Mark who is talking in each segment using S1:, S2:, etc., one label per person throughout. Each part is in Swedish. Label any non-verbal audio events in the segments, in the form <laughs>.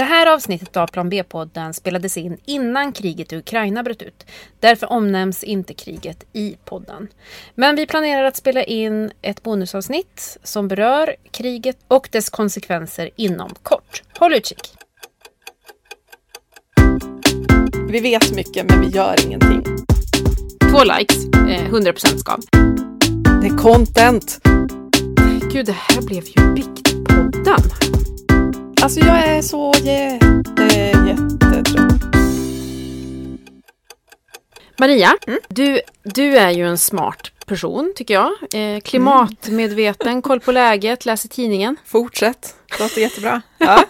S1: Det här avsnittet av Plan B-podden spelades in innan kriget i Ukraina bröt ut. Därför omnämns inte kriget i podden. Men vi planerar att spela in ett bonusavsnitt som berör kriget och dess konsekvenser inom kort. Håll utkik!
S2: Vi vet mycket men vi gör ingenting.
S1: Två likes, eh, 100% skav.
S2: Det är content.
S1: Gud, det här blev ju Biktpodden.
S2: Alltså jag är så jätte, jättetrött.
S1: Maria, du, du är ju en smart person tycker jag. Eh, klimatmedveten, <laughs> koll på läget, läser tidningen.
S2: Fortsätt. Låter jättebra. <laughs> Ja.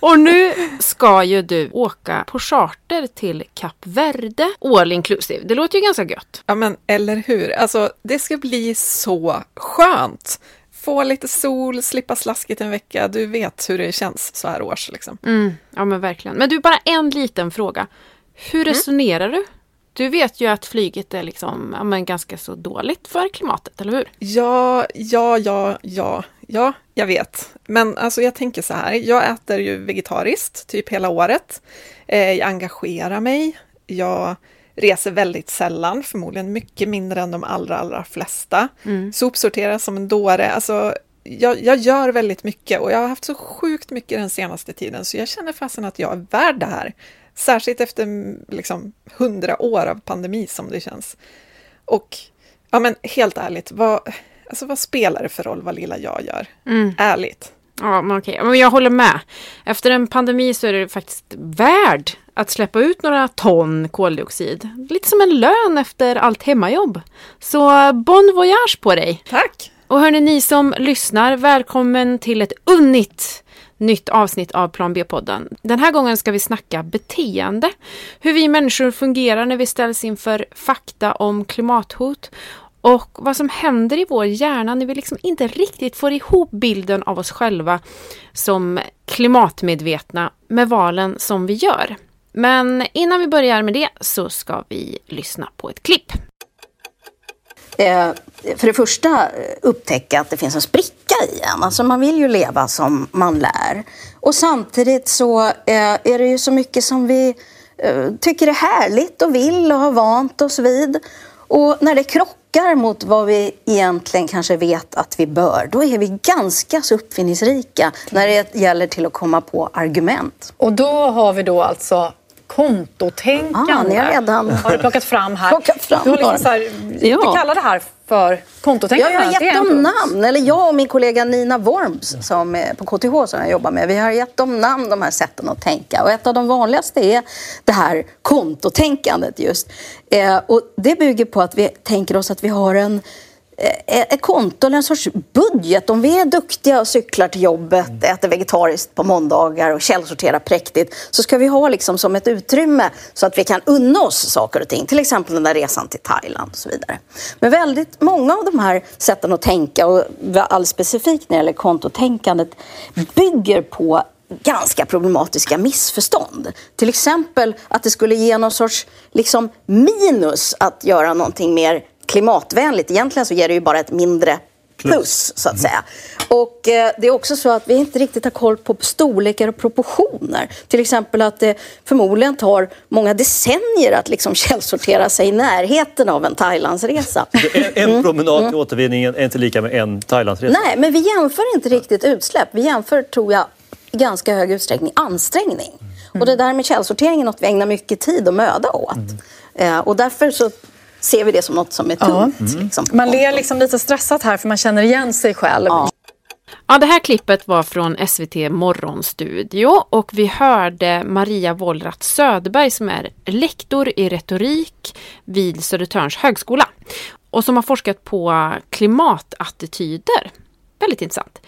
S1: Och nu ska ju du åka på charter till Kap Verde, all inclusive. Det låter ju ganska gött.
S2: ja men eller hur. Alltså det ska bli så skönt. Få lite sol, slippa slasket en vecka. Du vet hur det känns så här års liksom.
S1: Mm, ja men verkligen. Men du, bara en liten fråga. Hur resonerar du? Du vet ju att flyget är liksom, ja, men ganska så dåligt för klimatet, eller hur?
S2: Ja, ja, ja, ja, ja, jag vet. Men alltså jag tänker så här, jag äter ju vegetariskt typ hela året. Eh, jag engagerar mig. Jag reser väldigt sällan, förmodligen mycket mindre än de allra, allra flesta. Sopsorterar som en dåre. Alltså, jag, jag gör väldigt mycket och jag har haft så sjukt mycket den senaste tiden så jag känner fasen att jag är värd det här. Särskilt efter mm, liksom hundra år av pandemi som det känns. Och ja men helt ärligt, vad, alltså, vad spelar det för roll vad lilla jag gör? Ärligt.
S1: Ja, men okej. Men jag håller med. Efter en pandemi så är det faktiskt värd att släppa ut några ton koldioxid. Lite som en lön efter allt hemmajobb. Så bon voyage på dig!
S2: Tack!
S1: Och hörni, ni som lyssnar, välkommen till ett unnigt nytt avsnitt av Plan B-podden. Den här gången ska vi snacka beteende. Hur vi människor fungerar när vi ställs inför fakta om klimathot och vad som händer i vår hjärna när vi liksom inte riktigt får ihop bilden av oss själva som klimatmedvetna med valen som vi gör. Men innan vi börjar med det så ska vi lyssna på ett klipp.
S3: Eh, för det första eh, upptäcka att det finns en spricka i en. Alltså man vill ju leva som man lär. Och samtidigt så eh, är det ju så mycket som vi eh, tycker är härligt och vill och har vant oss vid. Och när det krockar mot vad vi egentligen kanske vet att vi bör, då är vi ganska så uppfinningsrika när det gäller till att komma på argument.
S4: Och då har vi då alltså kontotänkande.
S3: Ah, ni har redan
S4: har du plockat fram här.
S3: plockat fram
S4: du har liksom så här,
S3: Ja.
S4: Vi kallar det här för
S3: Ja,
S4: kontotänkande.
S3: jag har gett dem namn. Eller jag och min kollega Nina Worms som är på KTH som jag jobbar med. Vi har gett dem namn, de här sätten att tänka. Och ett av de vanligaste är det här kontotänkandet just. Eh, och det bygger på att vi tänker oss att vi har en eh, ett konto eller en sorts budget. Om vi är duktiga och cyklar till jobbet, äter vegetariskt på måndagar och källsorterar präktigt så ska vi ha liksom som ett utrymme så att vi kan unna oss saker och ting. Till exempel den där resan till Thailand och så vidare. Men väldigt många av de här sätten att tänka och alldeles specifikt när det gäller kontotänkandet bygger på ganska problematiska missförstånd. Till exempel att det skulle ge någon sorts liksom, minus att göra någonting mer klimatvänligt. Egentligen så ger det ju bara ett mindre plus, så att säga. Och eh, det är också så att vi inte riktigt har koll på storlekar och proportioner. Till exempel att det förmodligen tar många decennier att liksom <laughs> källsortera sig i närheten av en Thailandsresa. <laughs>
S5: En, en promenad till återvinningen är inte lika med en Thailandsresa.
S3: Nej, men vi jämför inte riktigt utsläpp. Vi jämför, tror jag, i ganska hög utsträckning ansträngning. Och det där med källsortering är något vi ägnar mycket tid och möda åt. Eh, och därför så ser vi det som något som är tungt. Liksom, på
S4: Man ler liksom lite stressat här för man känner igen sig själv.
S3: Ja.
S1: Ja, det här klippet var från SVT Morgonstudio och vi hörde Maria Wollratz Söderberg som är lektor i retorik vid Södertörns högskola och som har forskat på klimatattityder. Väldigt intressant.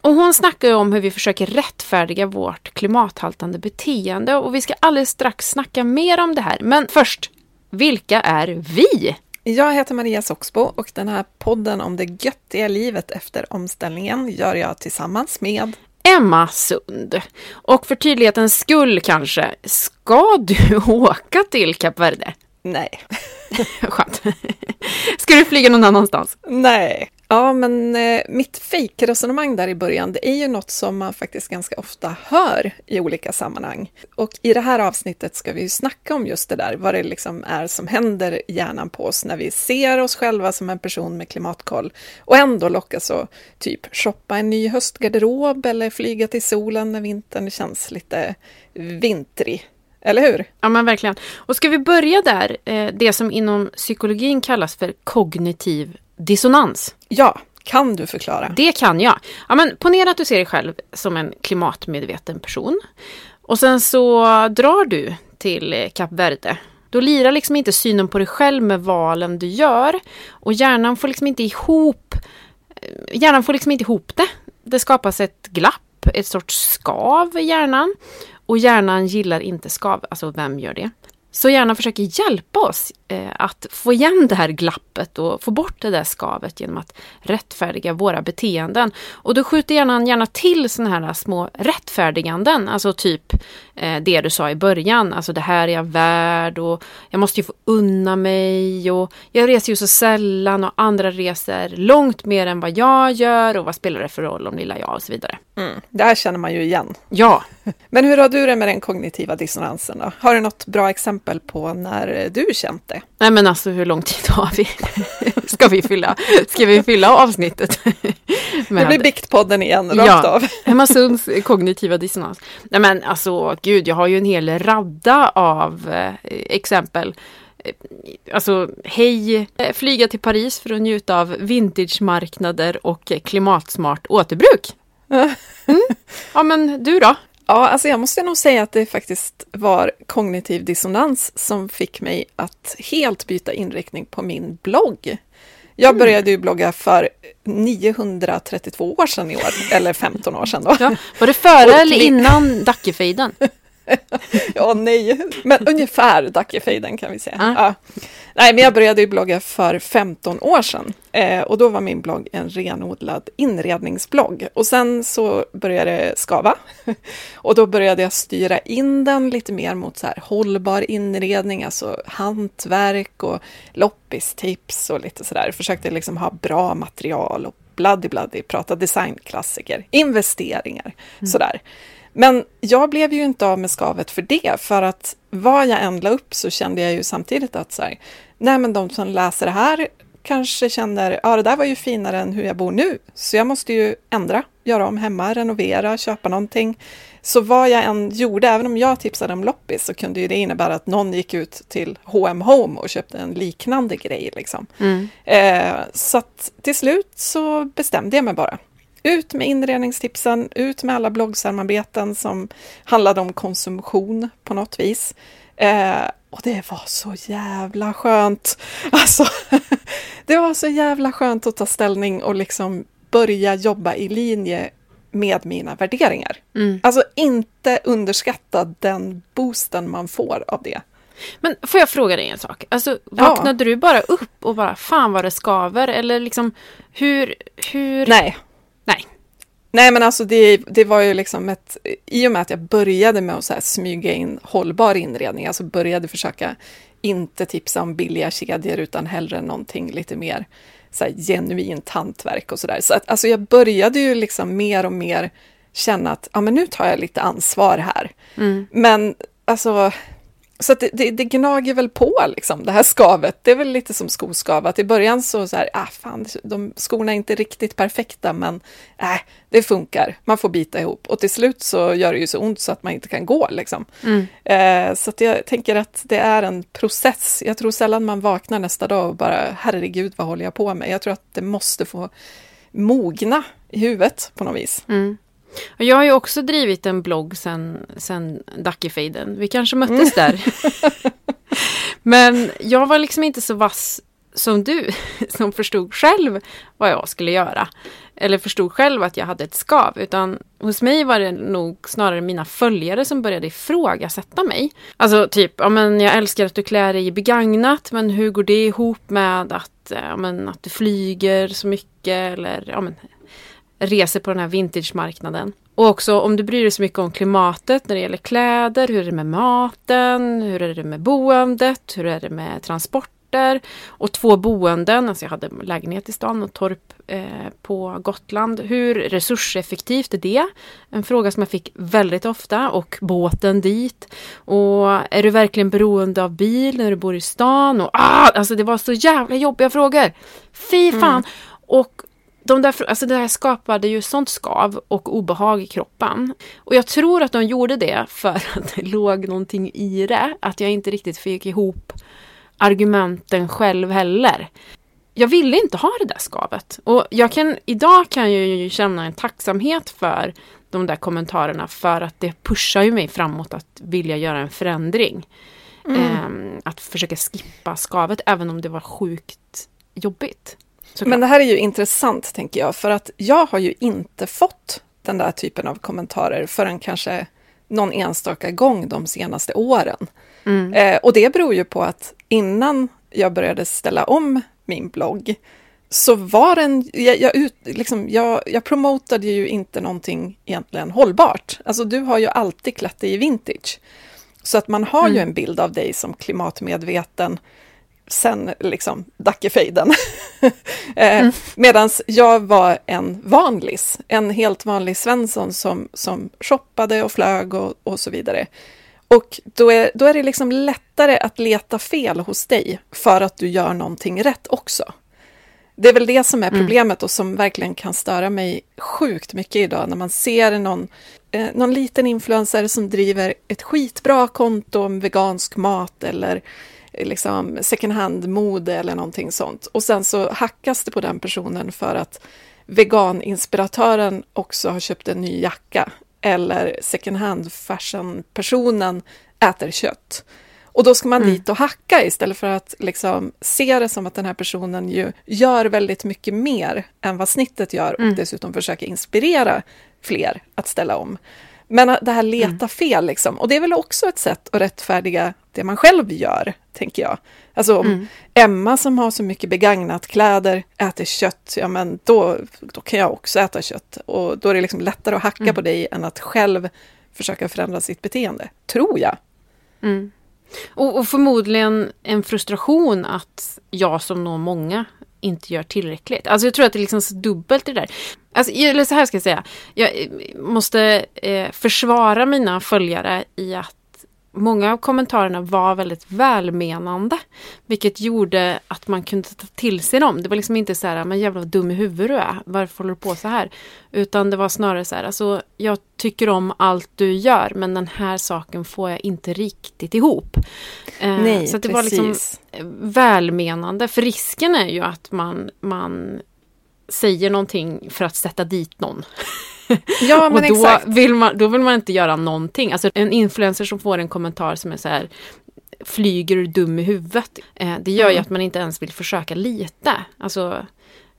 S1: Och hon snackar ju om hur vi försöker rättfärdiga vårt klimathaltande beteende och vi ska alldeles strax snacka mer om det här. Men först, vilka är vi?
S2: Jag heter Maria Soxbo och den här podden om det göttiga livet efter omställningen gör jag tillsammans med
S1: Emma Sund. Och för tydlighetens skull kanske, ska du <laughs> åka till Kap Verde?
S2: Nej. <laughs>
S1: Skönt. Ska du flyga någon annanstans?
S2: Nej. Ja, men eh, mitt fejkresonemang där i början, det är ju något som man faktiskt ganska ofta hör i olika sammanhang. Och i det här avsnittet ska vi ju snacka om just det där, vad det liksom är som händer i hjärnan på oss när vi ser oss själva som en person med klimatkoll och ändå lockas att typ shoppa en ny höstgarderob eller flyga till solen när vintern känns lite vintrig. Eller hur?
S1: Ja men verkligen. Och ska vi börja där, eh, det som inom psykologin kallas för kognitiv dissonans.
S2: Ja, kan du förklara?
S1: Det kan jag. Ja, men ponera att du ser dig själv som en klimatmedveten person. Och sen så drar du till Kap Verde. Då lirar liksom inte synen på dig själv med valen du gör. Och hjärnan får liksom inte ihop eh, Hjärnan får liksom inte ihop det. Det skapas ett glapp, ett sorts skav i hjärnan. Och hjärnan gillar inte skav. Alltså vem gör det? Så hjärnan försöker hjälpa oss eh, att få igen det här glappet och få bort det där skavet genom att rättfärdiga våra beteenden. Och då skjuter hjärnan gärna till sådana här små rättfärdiganden, alltså typ eh, det du sa i början, alltså det här är jag värd och jag måste ju få unna mig och jag reser ju så sällan och andra reser långt mer än vad jag gör och vad spelar det för roll om lilla jag och så vidare.
S2: Mm, det här känner man ju igen.
S1: Ja. <laughs>
S2: Men hur har du det med den kognitiva dissonansen då? Har du något bra exempel på när du känt det?
S1: Nej men alltså hur lång tid har vi? <laughs> Ska vi fylla, ska vi fylla avsnittet? <laughs>
S2: Med... Det blir Biktpodden igen, rakt
S1: ja,
S2: av. <laughs>
S1: Emma Sunds kognitiva dissonans. Nej men alltså gud, jag har ju en hel radda av eh, exempel. Alltså, hej, flyga till Paris för att njuta av vintagemarknader och klimatsmart återbruk. Mm. Ja men du då?
S2: Ja, alltså jag måste nog säga att det faktiskt var kognitiv dissonans som fick mig att helt byta inriktning på min blogg. Jag mm. började ju blogga för 932 år sedan i år, eller 15 år sedan då.
S1: Ja, var det före eller innan Dackefejden? <laughs> <laughs>
S2: ja, nej, men ungefär Dackefejden kan vi säga. Ah. Ja. Nej, men jag började ju blogga för 15 år sedan eh, och då var min blogg en renodlad inredningsblogg. Och sen så började det skava <laughs> och då började jag styra in den lite mer mot så här hållbar inredning, alltså hantverk och loppistips och lite sådär. Försökte liksom ha bra material och bloody bloody, prata designklassiker, investeringar, mm. sådär. Men jag blev ju inte av med skavet för det, för att vad jag än la upp så kände jag ju samtidigt att så här, nej men de som läser det här kanske känner, ja det där var ju finare än hur jag bor nu, så jag måste ju ändra, göra om hemma, renovera, köpa någonting. Så vad jag än gjorde, även om jag tipsade om loppis, så kunde ju det innebära att någon gick ut till H&M Home och köpte en liknande grej. Liksom. Mm. Eh, så att till slut så bestämde jag mig bara. Ut med inredningstipsen, ut med alla bloggsamarbeten som handlade om konsumtion på något vis. Eh, och det var så jävla skönt. <laughs> Alltså, <laughs> det var så jävla skönt att ta ställning och liksom börja jobba i linje med mina värderingar. Mm. Alltså inte underskatta den boosten man får av det.
S1: Men får jag fråga dig en sak? Alltså, vaknade ja. du bara upp och bara fan vad det skaver? Eller liksom hur... hur...
S2: Nej.
S1: Nej
S2: men alltså det, det var ju liksom ett, i och med att jag började med att så smyga in hållbar inredning, alltså började försöka inte tipsa om billiga kedjor utan hellre någonting lite mer så här, genuint hantverk och sådär. Så att alltså jag började ju liksom mer och mer känna att ja, men nu tar jag lite ansvar här. Mm. Men alltså så det, det, det, gnager väl på, liksom, det här skavet. Det är väl lite som skoskav, att i början så, så här, ah, fan, de, skorna är inte riktigt perfekta, men äh, det funkar. Man får bita ihop. Och till slut så gör det ju så ont så att man inte kan gå. Liksom. Mm. Eh, så jag tänker att det är en process. Jag tror sällan man vaknar nästa dag och bara, herregud, vad håller jag på med? Jag tror att det måste få mogna i huvudet på något vis.
S1: Mm. Jag har ju också drivit en blogg sen, sen Dackefejden. Vi kanske möttes mm. där. <laughs> Men jag var liksom inte så vass som du, <laughs> som förstod själv vad jag skulle göra. Eller förstod själv att jag hade ett skav. Utan hos mig var det nog snarare mina följare som började ifrågasätta mig. Alltså typ, ja men jag älskar att du klär dig i begagnat, men hur går det ihop med att, ja, men, att du flyger så mycket? Eller ja, men, reser på den här vintage-marknaden. Och också om du bryr dig så mycket om klimatet när det gäller kläder, hur är det med maten, hur är det med boendet, hur är det med transporter och två boenden. Alltså jag hade lägenhet i stan och torp eh, på Gotland. Hur resurseffektivt är det? En fråga som jag fick väldigt ofta och båten dit. Och är du verkligen beroende av bil när du bor i stan? Och, ah, alltså det var så jävla jobbiga frågor. Fy fan! Mm. Och de där, alltså det här skapade ju sånt skav och obehag i kroppen. Och jag tror att de gjorde det för att det låg någonting i det. Att jag inte riktigt fick ihop argumenten själv heller. Jag ville inte ha det där skavet. Och jag kan, idag kan jag ju känna en tacksamhet för de där kommentarerna för att det pushar ju mig framåt att vilja göra en förändring. Mm. Eh, att försöka skippa skavet även om det var sjukt jobbigt.
S2: Såklart. Men det här är ju intressant, tänker jag, för att jag har ju inte fått den där typen av kommentarer förrän kanske någon enstaka gång de senaste åren. Mm. Eh, och det beror ju på att innan jag började ställa om min blogg så var den, jag, jag, ut, liksom, jag, jag promotade ju inte någonting egentligen hållbart. Alltså du har ju alltid klätt dig i vintage. Så att man har mm. ju en bild av dig som klimatmedveten, sen liksom Dackefejden. <laughs> Eh, mm. Medan jag var en vanlis, en helt vanlig Svensson som, som shoppade och flög och, och så vidare. Och då är, då är det liksom lättare att leta fel hos dig för att du gör någonting rätt också. Det är väl det som är mm. problemet och som verkligen kan störa mig sjukt mycket idag när man ser någon, eh, någon liten influencer som driver ett skitbra konto om vegansk mat eller liksom second hand-mode eller någonting sånt. Och sen så hackas det på den personen för att veganinspiratören också har köpt en ny jacka eller second hand fashion-personen äter kött. Och då ska man mm. dit och hacka istället för att liksom se det som att den här personen ju gör väldigt mycket mer än vad snittet gör och mm. dessutom försöker inspirera fler att ställa om. Men det här leta mm. fel, liksom. och det är väl också ett sätt att rättfärdiga det man själv gör, tänker jag. Alltså om mm. Emma som har så mycket begagnat kläder äter kött, ja men då, då kan jag också äta kött. Och då är det liksom lättare att hacka mm. på dig än att själv försöka förändra sitt beteende, tror jag.
S1: Mm. Och, och, förmodligen en frustration att jag som nog många inte gör tillräckligt. Alltså jag tror att det är liksom så dubbelt det där. Alltså, eller så här ska jag säga. Jag eh, måste eh, försvara mina följare i att många av kommentarerna var väldigt välmenande. Vilket gjorde att man kunde ta till sig dem. Det var liksom inte så här, men jävla dum i huvudet du är. Varför håller du på så här? Utan det var snarare så här, alltså jag tycker om allt du gör men den här saken får jag inte riktigt ihop.
S2: Eh, Nej, så det precis. var liksom
S1: välmenande. För risken är ju att man, man säger någonting för att sätta dit någon. <laughs>
S2: Ja, <laughs> men
S1: och då
S2: exakt.
S1: Vill man, då vill man inte göra någonting. Alltså en influencer som får en kommentar som är så här flyger du dum i huvudet? Eh, det gör mm. ju att man inte ens vill försöka lita. Alltså,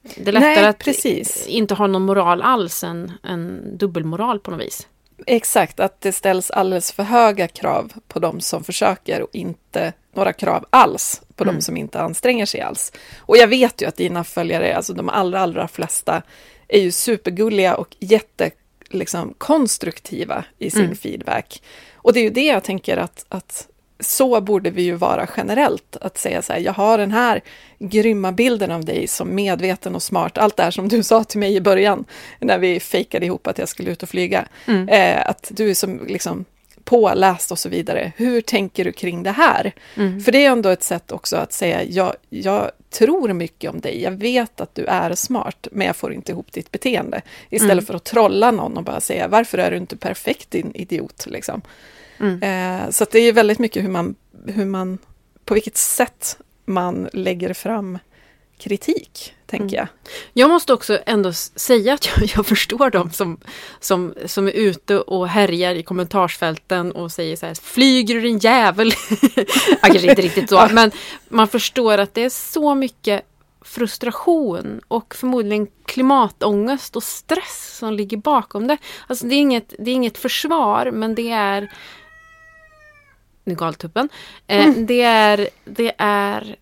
S1: det är lättare
S2: Nej,
S1: att
S2: precis.
S1: inte ha någon moral alls än en dubbelmoral på något vis.
S2: Exakt, att det ställs alldeles för höga krav på de som försöker och inte några krav alls på mm. de som inte anstränger sig alls. Och jag vet ju att dina följare, alltså de allra, allra flesta, är ju supergulliga och jättekonstruktiva liksom, i sin mm. feedback. Och det är ju det jag tänker att, att så borde vi ju vara generellt, att säga så här, jag har den här grymma bilden av dig som medveten och smart, allt det här som du <laughs> sa till mig i början, när vi fejkade ihop att jag skulle ut och flyga, mm. eh, att du är som liksom påläst och så vidare. Hur tänker du kring det här? Mm. För det är ändå ett sätt också att säga, jag, jag tror mycket om dig, jag vet att du är smart, men jag får inte ihop ditt beteende. Istället mm. för att trolla någon och bara säga, varför är du inte perfekt din idiot? Liksom. Mm. Eh, så det är väldigt mycket hur man, hur man, på vilket sätt man lägger fram kritik, tänker mm. jag.
S1: Jag måste också ändå säga att jag, <laughs> jag, förstår dem som, som, som är ute och härjar i kommentarsfälten och säger så här, flyger du din jävel? <laughs> ja, kanske inte riktigt så, <laughs> men man förstår att det är så mycket frustration och förmodligen klimatångest och stress som ligger bakom det. Alltså det är inget, det är inget försvar, men det är Galtuppen. Eh, mm. det, är, det är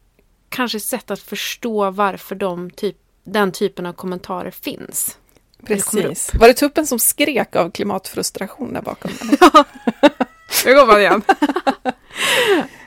S1: kanske ett sätt att förstå varför de typ, den typen av kommentarer finns.
S2: Precis. Var det tuppen som skrek av klimatfrustration där bakom? <laughs>
S1: ja, jag går bara igen. <laughs>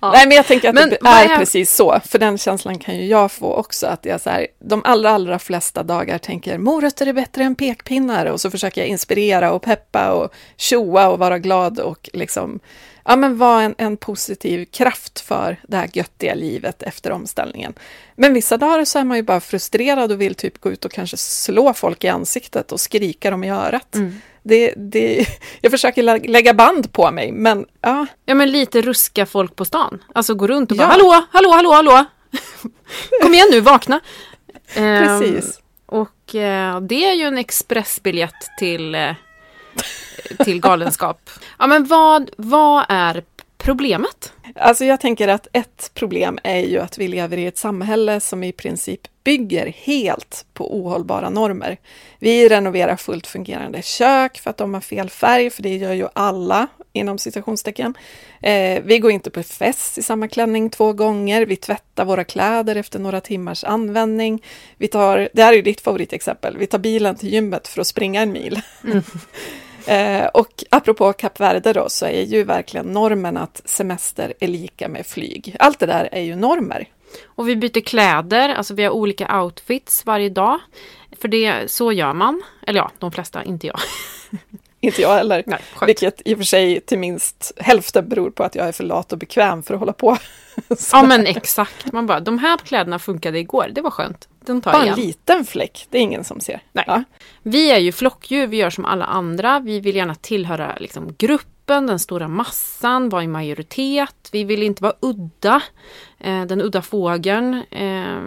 S2: ja. Nej, men jag tänker att
S1: Men
S2: det är,
S1: är-
S2: precis så, för den känslan kan ju jag få också, att jag så här, de allra, allra flesta dagar tänker morötter är bättre än pekpinnar och så försöker jag inspirera och peppa och tjoa och vara glad och liksom, ja men vara en, en positiv kraft för det här göttiga livet efter omställningen. Men vissa dagar så är man ju bara frustrerad och vill typ gå ut och kanske slå folk i ansiktet och skrika dem i örat. Det, det, <laughs> jag försöker lä- lägga band på mig, men ja,
S1: Ja men lite ruska folk på stan. Alltså gå runt och
S2: Ja.
S1: bara hallå, hallå, hallå, hallå. <laughs> Kom igen nu, vakna. Ehm,
S2: precis.
S1: och eh, det är ju en expressbiljett till, eh, till galenskap. Ja men vad, vad är problemet?
S2: Alltså jag tänker att ett problem är ju att vi lever i ett samhälle som i princip bygger helt på ohållbara normer. Vi renoverar fullt fungerande kök för att de har fel färg, för det gör ju alla inom citationstecken. Eh, vi går inte på fest i samma klänning två gånger. Vi tvättar våra kläder efter några timmars användning. Vi tar, det här är ju ditt favoritexempel, vi tar bilen till gymmet för att springa en mil. <laughs> Eh, och apropå Kap Verde då, så är ju verkligen normen att semester är lika med flyg. Allt det där är ju normer.
S1: Och vi byter kläder, alltså vi har olika outfits varje dag. För det, så gör man. Eller ja, de flesta, inte jag. <laughs> <laughs>
S2: Inte jag heller.
S1: Nej, skönt.
S2: Vilket i och för sig till minst hälften beror på att jag är för lat och bekväm för att hålla på. <laughs>
S1: Ja men exakt. Man bara, de här kläderna funkade igår, det var skönt. Den tar
S2: bara
S1: igen.
S2: en liten fläck, det är ingen som ser.
S1: Nej.
S2: Ja.
S1: Vi är ju flockdjur, vi gör som alla andra. Vi vill gärna tillhöra liksom, gruppen, den stora massan, vara i majoritet. Vi vill inte vara udda, eh, den udda fågeln. Eh,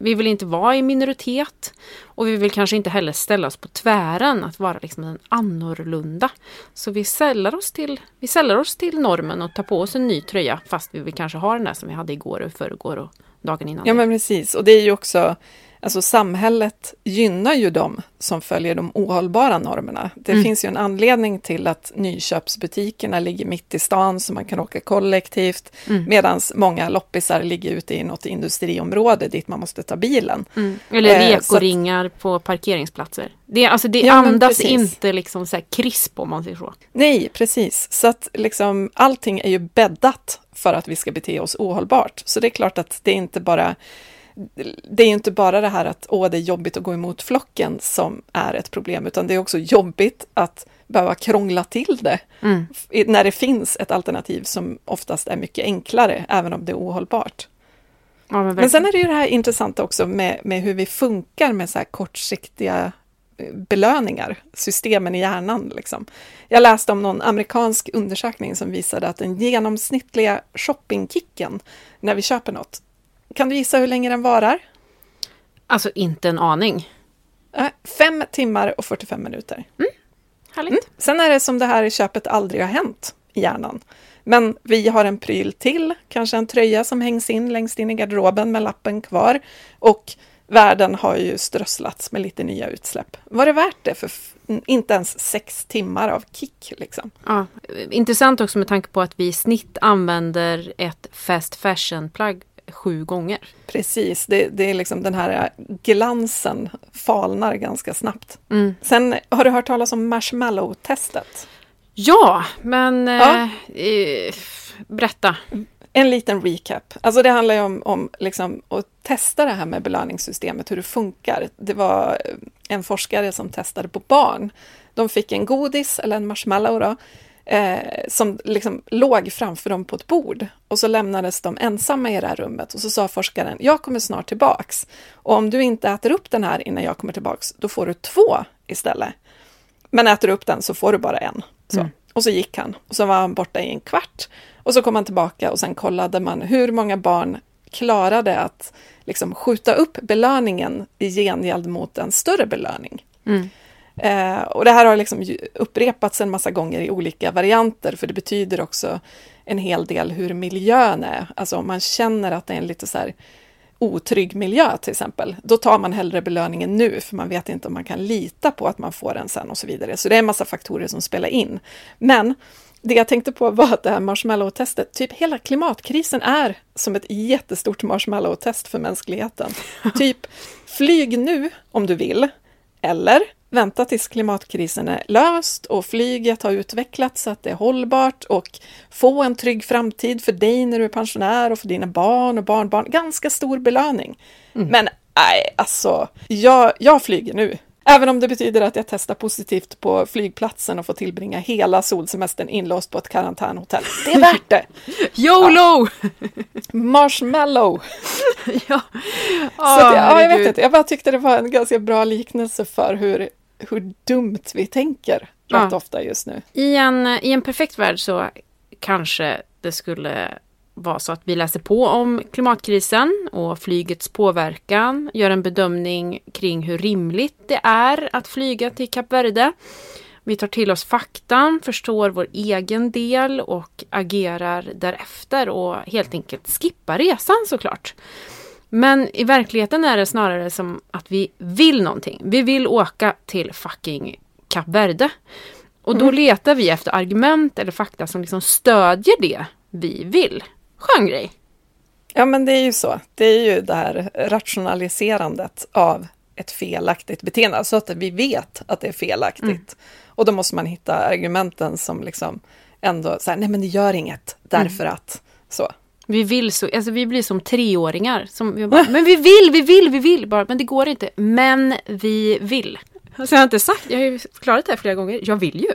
S1: vi vill inte vara i minoritet. Och vi vill kanske inte heller ställa oss på tvären, att vara liksom en annorlunda. Så vi sällar oss till, vi sällar oss till normen och tar på oss en ny tröja fast vi vill kanske ha den där som vi hade igår och förrgår och dagen innan.
S2: ja, men precis. Och det är ju också, alltså samhället gynnar ju dem som följer de ohållbara normerna. Det
S1: Mm.
S2: finns ju en anledning till att nyköpsbutikerna ligger mitt i stan så man kan åka kollektivt,
S1: Mm.
S2: medan många loppisar ligger ute i något industriområde dit man måste ta bilen.
S1: Mm. Eller
S2: Eh,
S1: rekoringar på parkeringsplatser. Det, alltså, det
S2: Ja,
S1: andas inte liksom så här krisp om man säger så.
S2: Nej, precis. Så att liksom allting är ju bäddat för att vi ska bete oss ohållbart. Så det är klart att det inte bara det är ju inte bara det här att åh, det är jobbigt att gå emot flocken som är ett problem, utan det är också jobbigt att behöva krångla till det
S1: Mm.
S2: när det finns ett alternativ som oftast är mycket enklare, även om det är ohållbart.
S1: Ja, men,
S2: Men sen är det ju det här intressanta också med, med hur vi funkar med så här kortsiktiga eh, belöningar, systemen i hjärnan. Liksom. Jag läste om någon amerikansk undersökning som visade att den genomsnittliga shoppingkicken när vi köper något, kan du gissa hur länge den varar?
S1: Alltså inte en aning.
S2: Äh, Fem timmar och 45 minuter.
S1: Härligt.
S2: Mm. Sen är det som det här köpet aldrig har hänt i hjärnan. Men vi har en pryl till, kanske en tröja som hängs in längst in i garderoben med lappen kvar. Och världen har ju strösslats med lite nya utsläpp. Var det värt det för inte ens sex timmar av kick? Liksom?
S1: Ja. Intressant också med tanke på att vi i snitt använder ett fast fashion-plagg sju gånger.
S2: Precis, det, det är liksom den här glansen falnar ganska snabbt.
S1: Mm.
S2: Sen har du hört talas om marshmallow-testet?
S1: Ja, men
S2: Ja.
S1: Eh, eh, berätta.
S2: En liten recap. Alltså det handlar ju om, om liksom att testa det här med belöningssystemet, hur det funkar. Det var en forskare som testade på barn. De fick en godis, eller en marshmallow då, eh, som liksom låg framför dem på ett bord. Och så lämnades de ensamma i det här rummet. Och så sa forskaren, jag kommer snart tillbaks. Och om du inte äter upp den här innan jag kommer tillbaks, då får du två istället. Men äter du upp den så får du bara en. Så. Och så gick han. Och så var han borta i en kvart. Och så kom han tillbaka och sen kollade man hur många barn klarade att liksom skjuta upp belöningen i gengäld mot en större belöning.
S1: Mm.
S2: Eh, och det här har liksom upprepats en massa gånger i olika varianter, för det betyder också en hel del hur miljön är. Alltså om man känner att det är en lite så här otrygg miljö till exempel, då tar man hellre belöningen nu, för man vet inte om man kan lita på att man får den sen och så vidare. Så det är en massa faktorer som spelar in. Men det jag tänkte på var att det här marshmallow-testet, typ hela klimatkrisen är som ett jättestort marshmallow-test för mänskligheten. <laughs> typ, flyg nu om du vill, eller vänta tills klimatkrisen är löst och flyget har utvecklats så att det är hållbart och få en trygg framtid för dig när du är pensionär och för dina barn och barnbarn. Ganska stor belöning. Men nej, alltså, jag, jag flyger nu. Även om det betyder att jag testar positivt på flygplatsen och får tillbringa hela solsemestern inlåst på ett karantänhotell. Det är värt det! <laughs>
S1: YOLO!
S2: Marshmallow! <laughs>
S1: ja.
S2: Så att, jag- ja, jag vet inte, jag bara tyckte det var en ganska bra liknelse för hur, hur dumt vi tänker rätt
S1: Ja.
S2: ofta just nu.
S1: I en, I en perfekt värld så kanske det skulle vara så att vi läser på om klimatkrisen och flygets påverkan, gör en bedömning kring hur rimligt det är att flyga till Kap Verde. Vi tar till oss faktan, förstår vår egen del och agerar därefter och helt enkelt skippar resan såklart. Men i verkligheten är det snarare som att vi vill någonting. Vi vill åka till fucking Kap Verde. Och då letar vi efter argument eller fakta som liksom stödjer det vi vill. Skön grej.
S2: Ja, men det är ju så. Det är ju det här rationaliserandet av ett felaktigt beteende, så att vi vet att det är felaktigt. Och då måste man hitta argumenten som liksom ändå så här, nej men det gör inget, därför att så.
S1: Vi vill så, alltså vi blir som treåringar. Som vi bara, <laughs> men vi vill, vi vill, vi vill bara. Men det går inte. Men vi vill. Alltså jag har inte sagt, jag har ju förklarat det här flera gånger. Jag vill ju.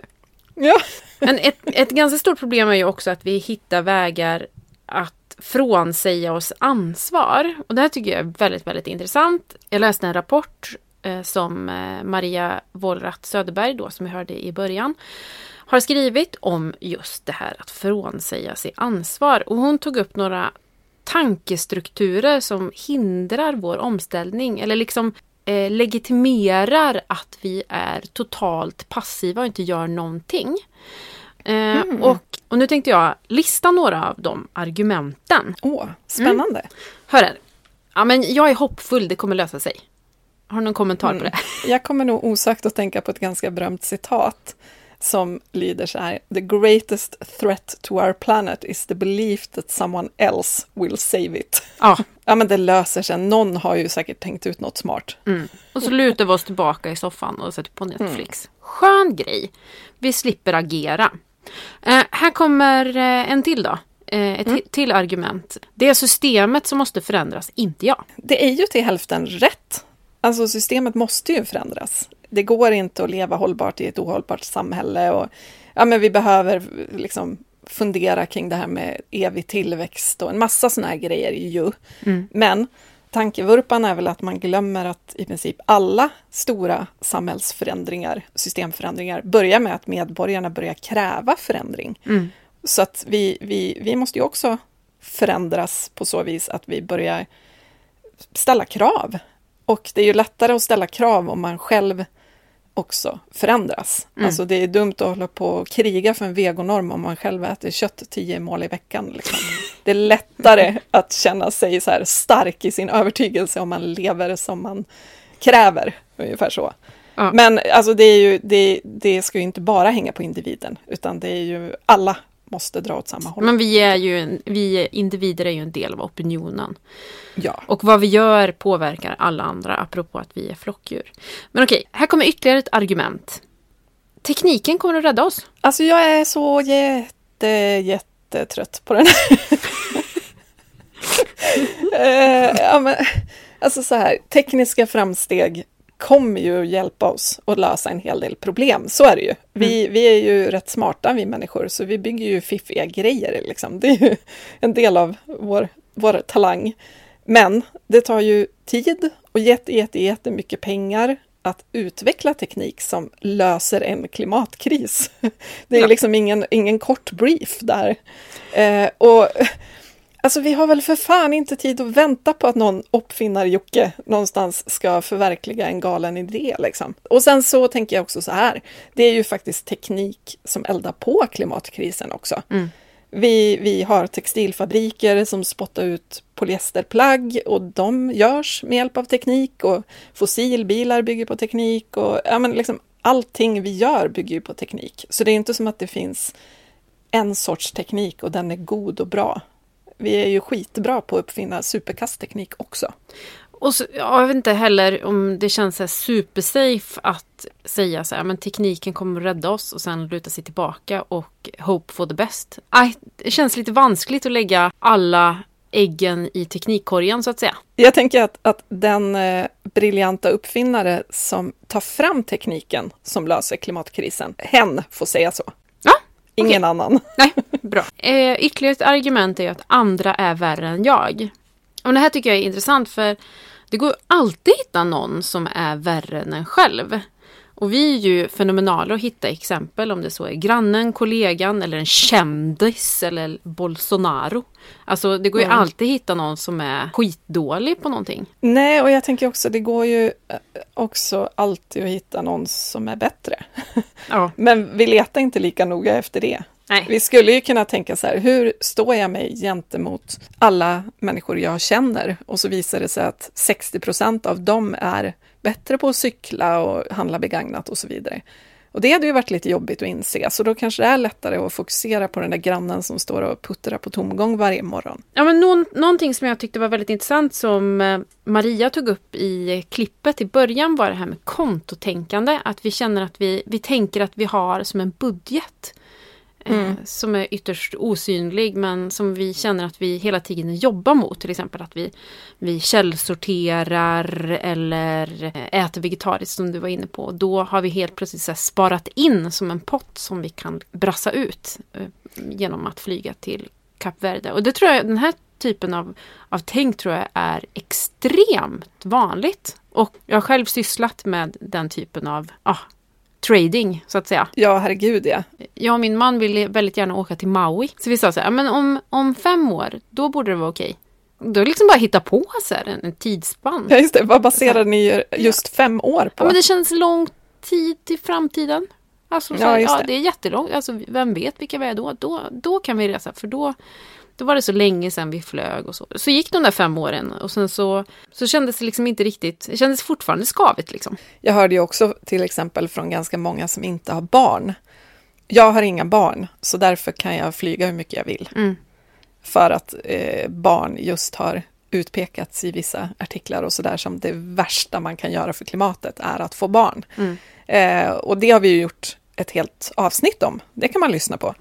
S2: Ja,
S1: Men ett, <laughs> ett ganska stort problem är ju också att vi hittar vägar att frånsäga oss ansvar. Och det här tycker jag är väldigt, väldigt intressant. Jag läste en rapport eh, som eh, Maria Wollratz Söderberg, då, som vi hörde i början, har skrivit om just det här att frånsäga sig ansvar. Och hon tog upp några tankestrukturer som hindrar vår omställning eller liksom eh, legitimerar att vi är totalt passiva och inte gör någonting. Eh, och, och nu tänkte jag lista några av de argumenten.
S2: åh, spännande.
S1: Hör här. Ja, men jag är hoppfull, det kommer lösa sig. Har du någon kommentar på det?
S2: Jag kommer nog osökt att tänka på ett ganska berömt citat som lyder så här. The greatest threat to our planet is the belief that someone else will save it.
S1: Ja. <laughs>
S2: Ja, men det löser sig. Någon har ju säkert tänkt ut något smart.
S1: Mm. Och så lutar vi oss tillbaka i soffan och sätter på Netflix. Skön grej. Vi slipper agera. Eh, här kommer eh, en till då. Eh, ett ti- till argument. Det är systemet som måste förändras, inte jag.
S2: Det är ju till hälften rätt. Alltså systemet måste ju förändras. Det går inte att leva hållbart i ett ohållbart samhälle och ja, men vi behöver liksom fundera kring det här med evig tillväxt och en massa sådana här grejer ju. Men tankevurpan är väl att man glömmer att i princip alla stora samhällsförändringar, systemförändringar, börjar med att medborgarna börjar kräva förändring. Så att vi, vi, vi måste ju också förändras på så vis att vi börjar ställa krav. Och det är ju lättare att ställa krav om man själv också förändras. Alltså det är dumt att hålla på och kriga för en vegonorm om man själv äter kött tio mål i veckan. Liksom. Det är lättare <laughs> att känna sig så här stark i sin övertygelse om man lever som man kräver. Ungefär så.
S1: Ja.
S2: Men alltså det, är ju, det, det ska ju inte bara hänga på individen, utan det är ju alla måste dra åt samma håll.
S1: Men vi är ju, en, vi individer är ju en del av opinionen.
S2: Ja.
S1: Och vad vi gör påverkar alla andra, apropå att vi är flockdjur. Men okej, här kommer ytterligare ett argument. Tekniken kommer att rädda oss.
S2: Alltså jag är så jätte, jättetrött på den här. <laughs> Eh, ja, men, alltså så här, tekniska framsteg kommer ju hjälpa oss att lösa en hel del problem. Så är det ju. Vi, vi är ju rätt smarta vi människor, så vi bygger ju fiffiga grejer. Liksom. Det är ju en del av vår, vår talang. Men det tar ju tid och jätte, jätte, jättemycket pengar att utveckla teknik som löser en klimatkris. <laughs> Det är
S1: Ja.
S2: liksom ingen, ingen kort brief där. Eh, och Alltså vi har väl för fan inte tid att vänta på att någon uppfinnar-Jocke någonstans ska förverkliga en galen idé. Liksom. Och sen så tänker jag också så här, det är ju faktiskt teknik som eldar på klimatkrisen också. Vi, vi har textilfabriker som spottar ut polyesterplagg och de görs med hjälp av teknik och fossilbilar bygger på teknik och ja, men liksom, allting vi gör bygger ju på teknik. Så det är inte som att det finns en sorts teknik och den är god och bra. Vi är ju skitbra på att uppfinna superkastteknik också.
S1: Och så, ja, jag vet inte heller om det känns så supersafe att säga så här, men tekniken kommer att rädda oss och sen luta sig tillbaka och hope for the best. Aj, det känns lite vanskligt att lägga alla äggen i teknikkorgen så att säga.
S2: Jag tänker att, att den eh, briljanta uppfinnare som tar fram tekniken som löser klimatkrisen, hen får säga så. Ingen
S1: okej.
S2: annan. <laughs>
S1: Nej, bra. Eh, ytterligare ett argument är att andra är värre än jag. Och det här tycker jag är intressant för det går alltid att hitta någon som är värre än en själv. Och vi är ju fenomenala att hitta exempel om det så är grannen, kollegan eller en kändis eller Bolsonaro. Alltså det går ju alltid att hitta någon som är skitdålig på någonting.
S2: Nej, och jag tänker också, det går ju eh, också alltid att hitta någon som är bättre. <laughs>
S1: Ja.
S2: Men vi letar inte lika noga efter det.
S1: Nej.
S2: Vi skulle ju kunna tänka så här, hur står jag mig gentemot alla människor jag känner? Och så visar det sig att 60 procent av dem är bättre på att cykla och handla begagnat och så vidare. Och det hade ju varit lite jobbigt att inse, så då kanske det är lättare att fokusera på den där grannen som står och puttrar på tomgång varje morgon.
S1: Ja, men någon, någonting som jag tyckte var väldigt intressant som eh, Maria tog upp i klippet i början var det här med kontotänkande. Att vi känner att vi, vi tänker att vi har som en budget. Mm. Eh, som är ytterst osynlig men som vi känner att vi hela tiden jobbar mot. Till exempel att vi, vi källsorterar eller eh, äter vegetariskt som du var inne på. Då har vi helt plötsligt här sparat in som en pott som vi kan brassa ut eh, genom att flyga till Kap Verde. Och det tror jag, den här typen av, av tänk tror jag är extremt vanligt. Och jag har själv sysslat med den typen av ah, trading så att säga.
S2: Ja, herregud ja.
S1: Jag och min man ville väldigt gärna åka till Maui. Så vi sa så här, men om, om fem år, då borde det vara okej. Då liksom bara hitta på så här, en, en tidsspann.
S2: Ja, just det. Vad baserar ni just fem år på?
S1: Ja, men det känns lång tid till framtiden. Alltså, så
S2: Ja,
S1: här, ja,
S2: det.
S1: det är jättelångt. Alltså, vem vet vilka vi är då? Då, då kan vi resa, för då, då var det så länge sedan vi flög och så. Så gick de där fem åren och sen så, så kändes det liksom inte riktigt, det kändes fortfarande skavigt liksom.
S2: Jag hörde ju också till exempel från ganska många som inte har barn. Jag har inga barn, så därför kan jag flyga hur mycket jag vill.
S1: Mm.
S2: För att eh, barn just har utpekats i vissa artiklar och sådär som det värsta man kan göra för klimatet är att få barn.
S1: Mm.
S2: Eh, och det har vi ju gjort ett helt avsnitt om. Det kan man lyssna på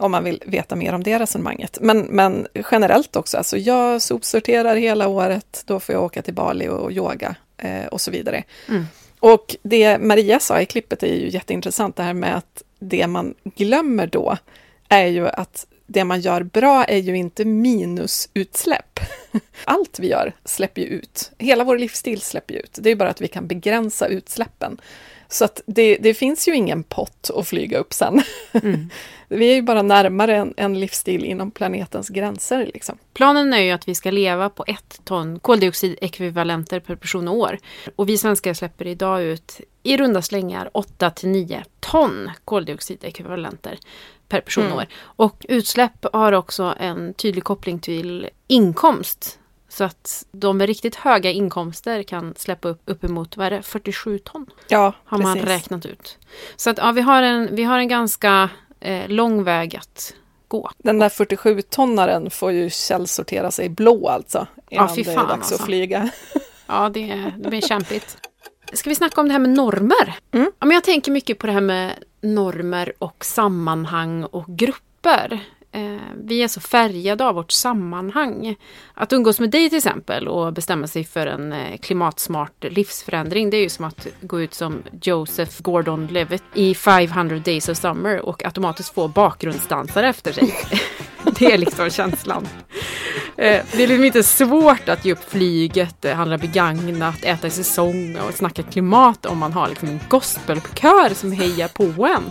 S2: om man vill veta mer om det resonemanget. Men, men generellt också, alltså jag sopsorterar hela året, då får jag åka till Bali och yoga eh, och så vidare.
S1: Mm.
S2: Och det Maria sa i klippet är ju jätteintressant, det här med att det man glömmer då är ju att det man gör bra är ju inte minusutsläpp. <laughs> Allt vi gör släpper ju ut. Hela vår livsstil släpper ju ut. Det är bara att vi kan begränsa utsläppen. Så att det, det finns ju ingen pott att flyga upp sen. <laughs> vi är ju bara närmare en, en livsstil inom planetens gränser. Liksom.
S1: Planen är ju att vi ska leva på ett ton koldioxidekvivalenter per person och år. Och vi svenskar släpper idag ut i runda slängar 8 till 9 ton koldioxidekvivalenter per person och år. Och utsläpp har också en tydlig koppling till inkomst. Så att de med riktigt höga inkomster kan släppa upp uppemot vad är det, 47 ton
S2: Ja,
S1: har man
S2: precis.
S1: räknat ut. Så att ja, vi har en, vi har en ganska eh, lång väg att gå.
S2: Den där 47-tonnaren får ju källsortera sig blå alltså. Innan
S1: fy
S2: det är
S1: fan,
S2: dags
S1: alltså.
S2: att flyga.
S1: Ja, det, det blir kämpigt. Ska vi snacka om det här med normer? Ja, men jag tänker mycket på det här med normer och sammanhang och grupper. Eh, vi är så färgade av vårt sammanhang. Att umgås med dig till exempel och bestämma sig för en eh, klimatsmart livsförändring. Det är ju som att gå ut som Joseph Gordon-Levitt i 500 Days of Summer och automatiskt få bakgrundsdansare efter sig. <laughs> det är liksom känslan. Eh, det är liksom inte svårt att ge upp flyget, eh, handla begagnat, äta i säsong och snacka klimat om man har liksom en gospelkör som hejar på en.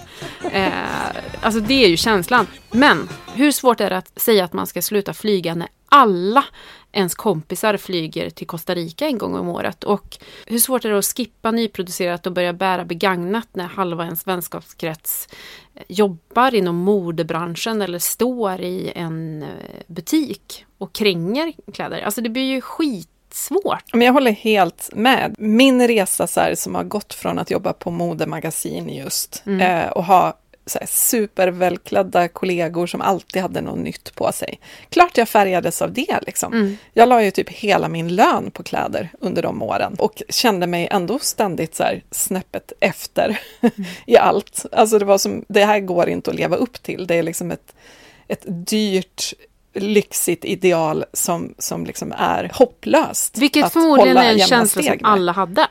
S1: Alltså det är ju känslan. Men hur svårt är det att säga att man ska sluta flyga när alla ens kompisar flyger till Costa Rica en gång om året? Och hur svårt är det att skippa nyproducerat och börja bära begagnat när halva ens vänskapskrets eh, jobbar inom modebranschen eller står i en eh, butik och kränger kläder? Alltså det blir ju skitsvårt.
S2: Men jag håller helt med. Min resa så här, som har gått från att jobba på modemagasin just
S1: Mm.
S2: eh, och ha så här supervälklädda kollegor som alltid hade något nytt på sig. Klart jag färgades av det liksom. Jag la ju typ hela min lön på kläder under de åren och kände mig ändå ständigt så här snäppet efter <laughs> i allt. Alltså det var som, det här går inte att leva upp till. Det är liksom ett, ett dyrt lyxigt ideal som, som liksom är hopplöst.
S1: Vilket förmodligen är en känsla som alla hade.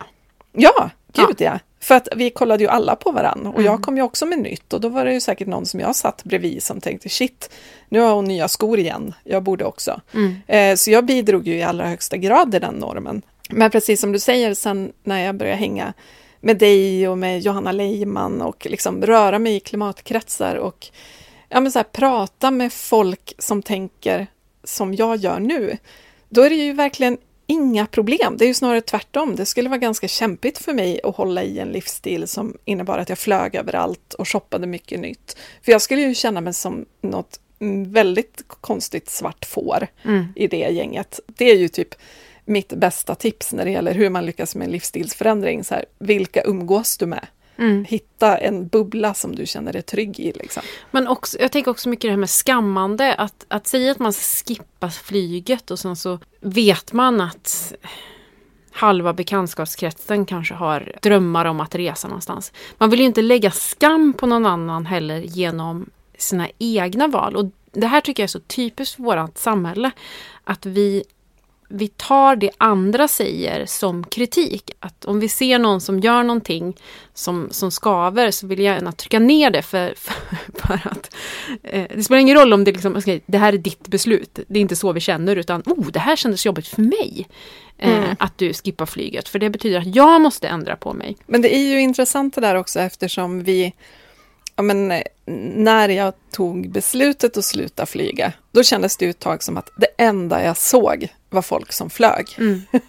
S2: Ja, gud ja. För att vi kollade ju alla på varann och
S1: Mm.
S2: jag kom ju också med nytt och då var det ju säkert någon som jag satt bredvid som tänkte shit, nu har hon nya skor igen, jag borde också.
S1: Mm.
S2: Eh, så jag bidrog ju i allra högsta grad i den normen. Men precis som du säger, sen när jag började hänga med dig och med Johanna Leiman och liksom röra mig i klimatkretsar och ja, men så här, prata med folk som tänker som jag gör nu, då är det ju verkligen inga problem. Det är ju snarare tvärtom. Det skulle vara ganska kämpigt för mig att hålla i en livsstil som innebar att jag flög överallt och shoppade mycket nytt. För jag skulle ju känna mig som något mm, väldigt konstigt svart får i det gänget. Det är ju typ mitt bästa tips när det gäller hur man lyckas med en livsstilsförändring. Så här, vilka umgås du med? Hitta en bubbla som du känner dig trygg i. Liksom.
S1: Men också, jag tänker också mycket det här med skammande. Att, att säga att man skippar flyget och sen så vet man att halva bekantskapskretsen kanske har drömmar om att resa någonstans. Man vill ju inte lägga skam på någon annan heller genom sina egna val. Och det här tycker jag är så typiskt för vårt samhälle. Att vi vi tar det andra säger som kritik. Att om vi ser någon som gör någonting som, som skaver så vill jag gärna trycka ner det för, för, <laughs> för att eh, det spelar ingen roll om det liksom, okej, det här är ditt beslut. Det är inte så vi känner utan oh, det här kändes jobbigt för mig. Eh, Att du skippar flyget för det betyder att jag måste ändra på mig.
S2: Men det är ju intressant det där också eftersom vi, ja men eh, när jag tog beslutet att sluta flyga, då kändes det ett tag som att det enda jag såg var folk som flög. <laughs>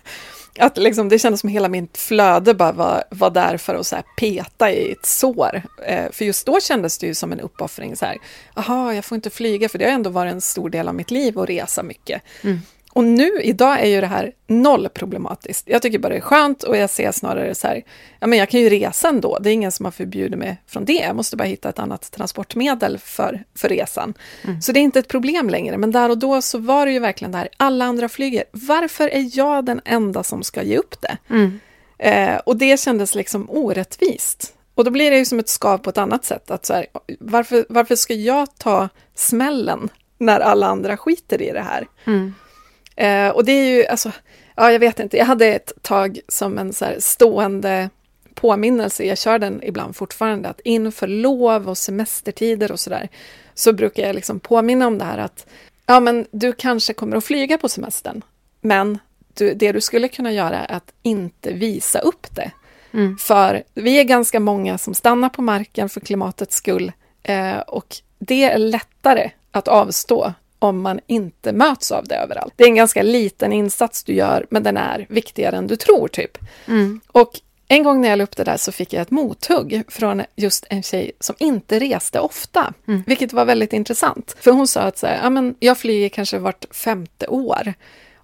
S2: Att liksom, det kändes som hela mitt flöde bara var, var där för att så peta i ett sår. Eh, för just då kändes det ju som en uppoffring. Så här, Jaha, jag får inte flyga för det har ändå varit en stor del av mitt liv att resa mycket. Och nu, idag är ju det här noll problematiskt. Jag tycker bara det är skönt och jag ser snarare så här, ja men jag kan ju resa ändå. Det är ingen som har förbjudit mig från det. Jag måste bara hitta ett annat transportmedel för, för resan. Så det är inte ett problem längre. Men där och då så var det ju verkligen det här, alla andra flyger. Varför är jag den enda som ska ge upp det? Eh, och det kändes liksom orättvist. Och då blir det ju som ett skav på ett annat sätt. Att så här, varför, varför ska jag ta smällen när alla andra skiter i det här? Eh, och det är ju, alltså, ja jag vet inte, jag hade ett tag som en så stående påminnelse, jag kör den ibland fortfarande, att inför lov och semestertider och sådär, så brukar jag liksom påminna om det här att, ja men du kanske kommer att flyga på semestern, men du, det du skulle kunna göra är att inte visa upp det. För vi är ganska många som stannar på marken för klimatets skull eh, och det är lättare att avstå om man inte möts av det överallt. Det är en ganska liten insats du gör, men den är viktigare än du tror, typ. Och en gång när jag la upp det där så fick jag ett mothugg från just en tjej som inte reste ofta, vilket var väldigt intressant. För hon sa att så här, ja, men jag flyger kanske vart femte år.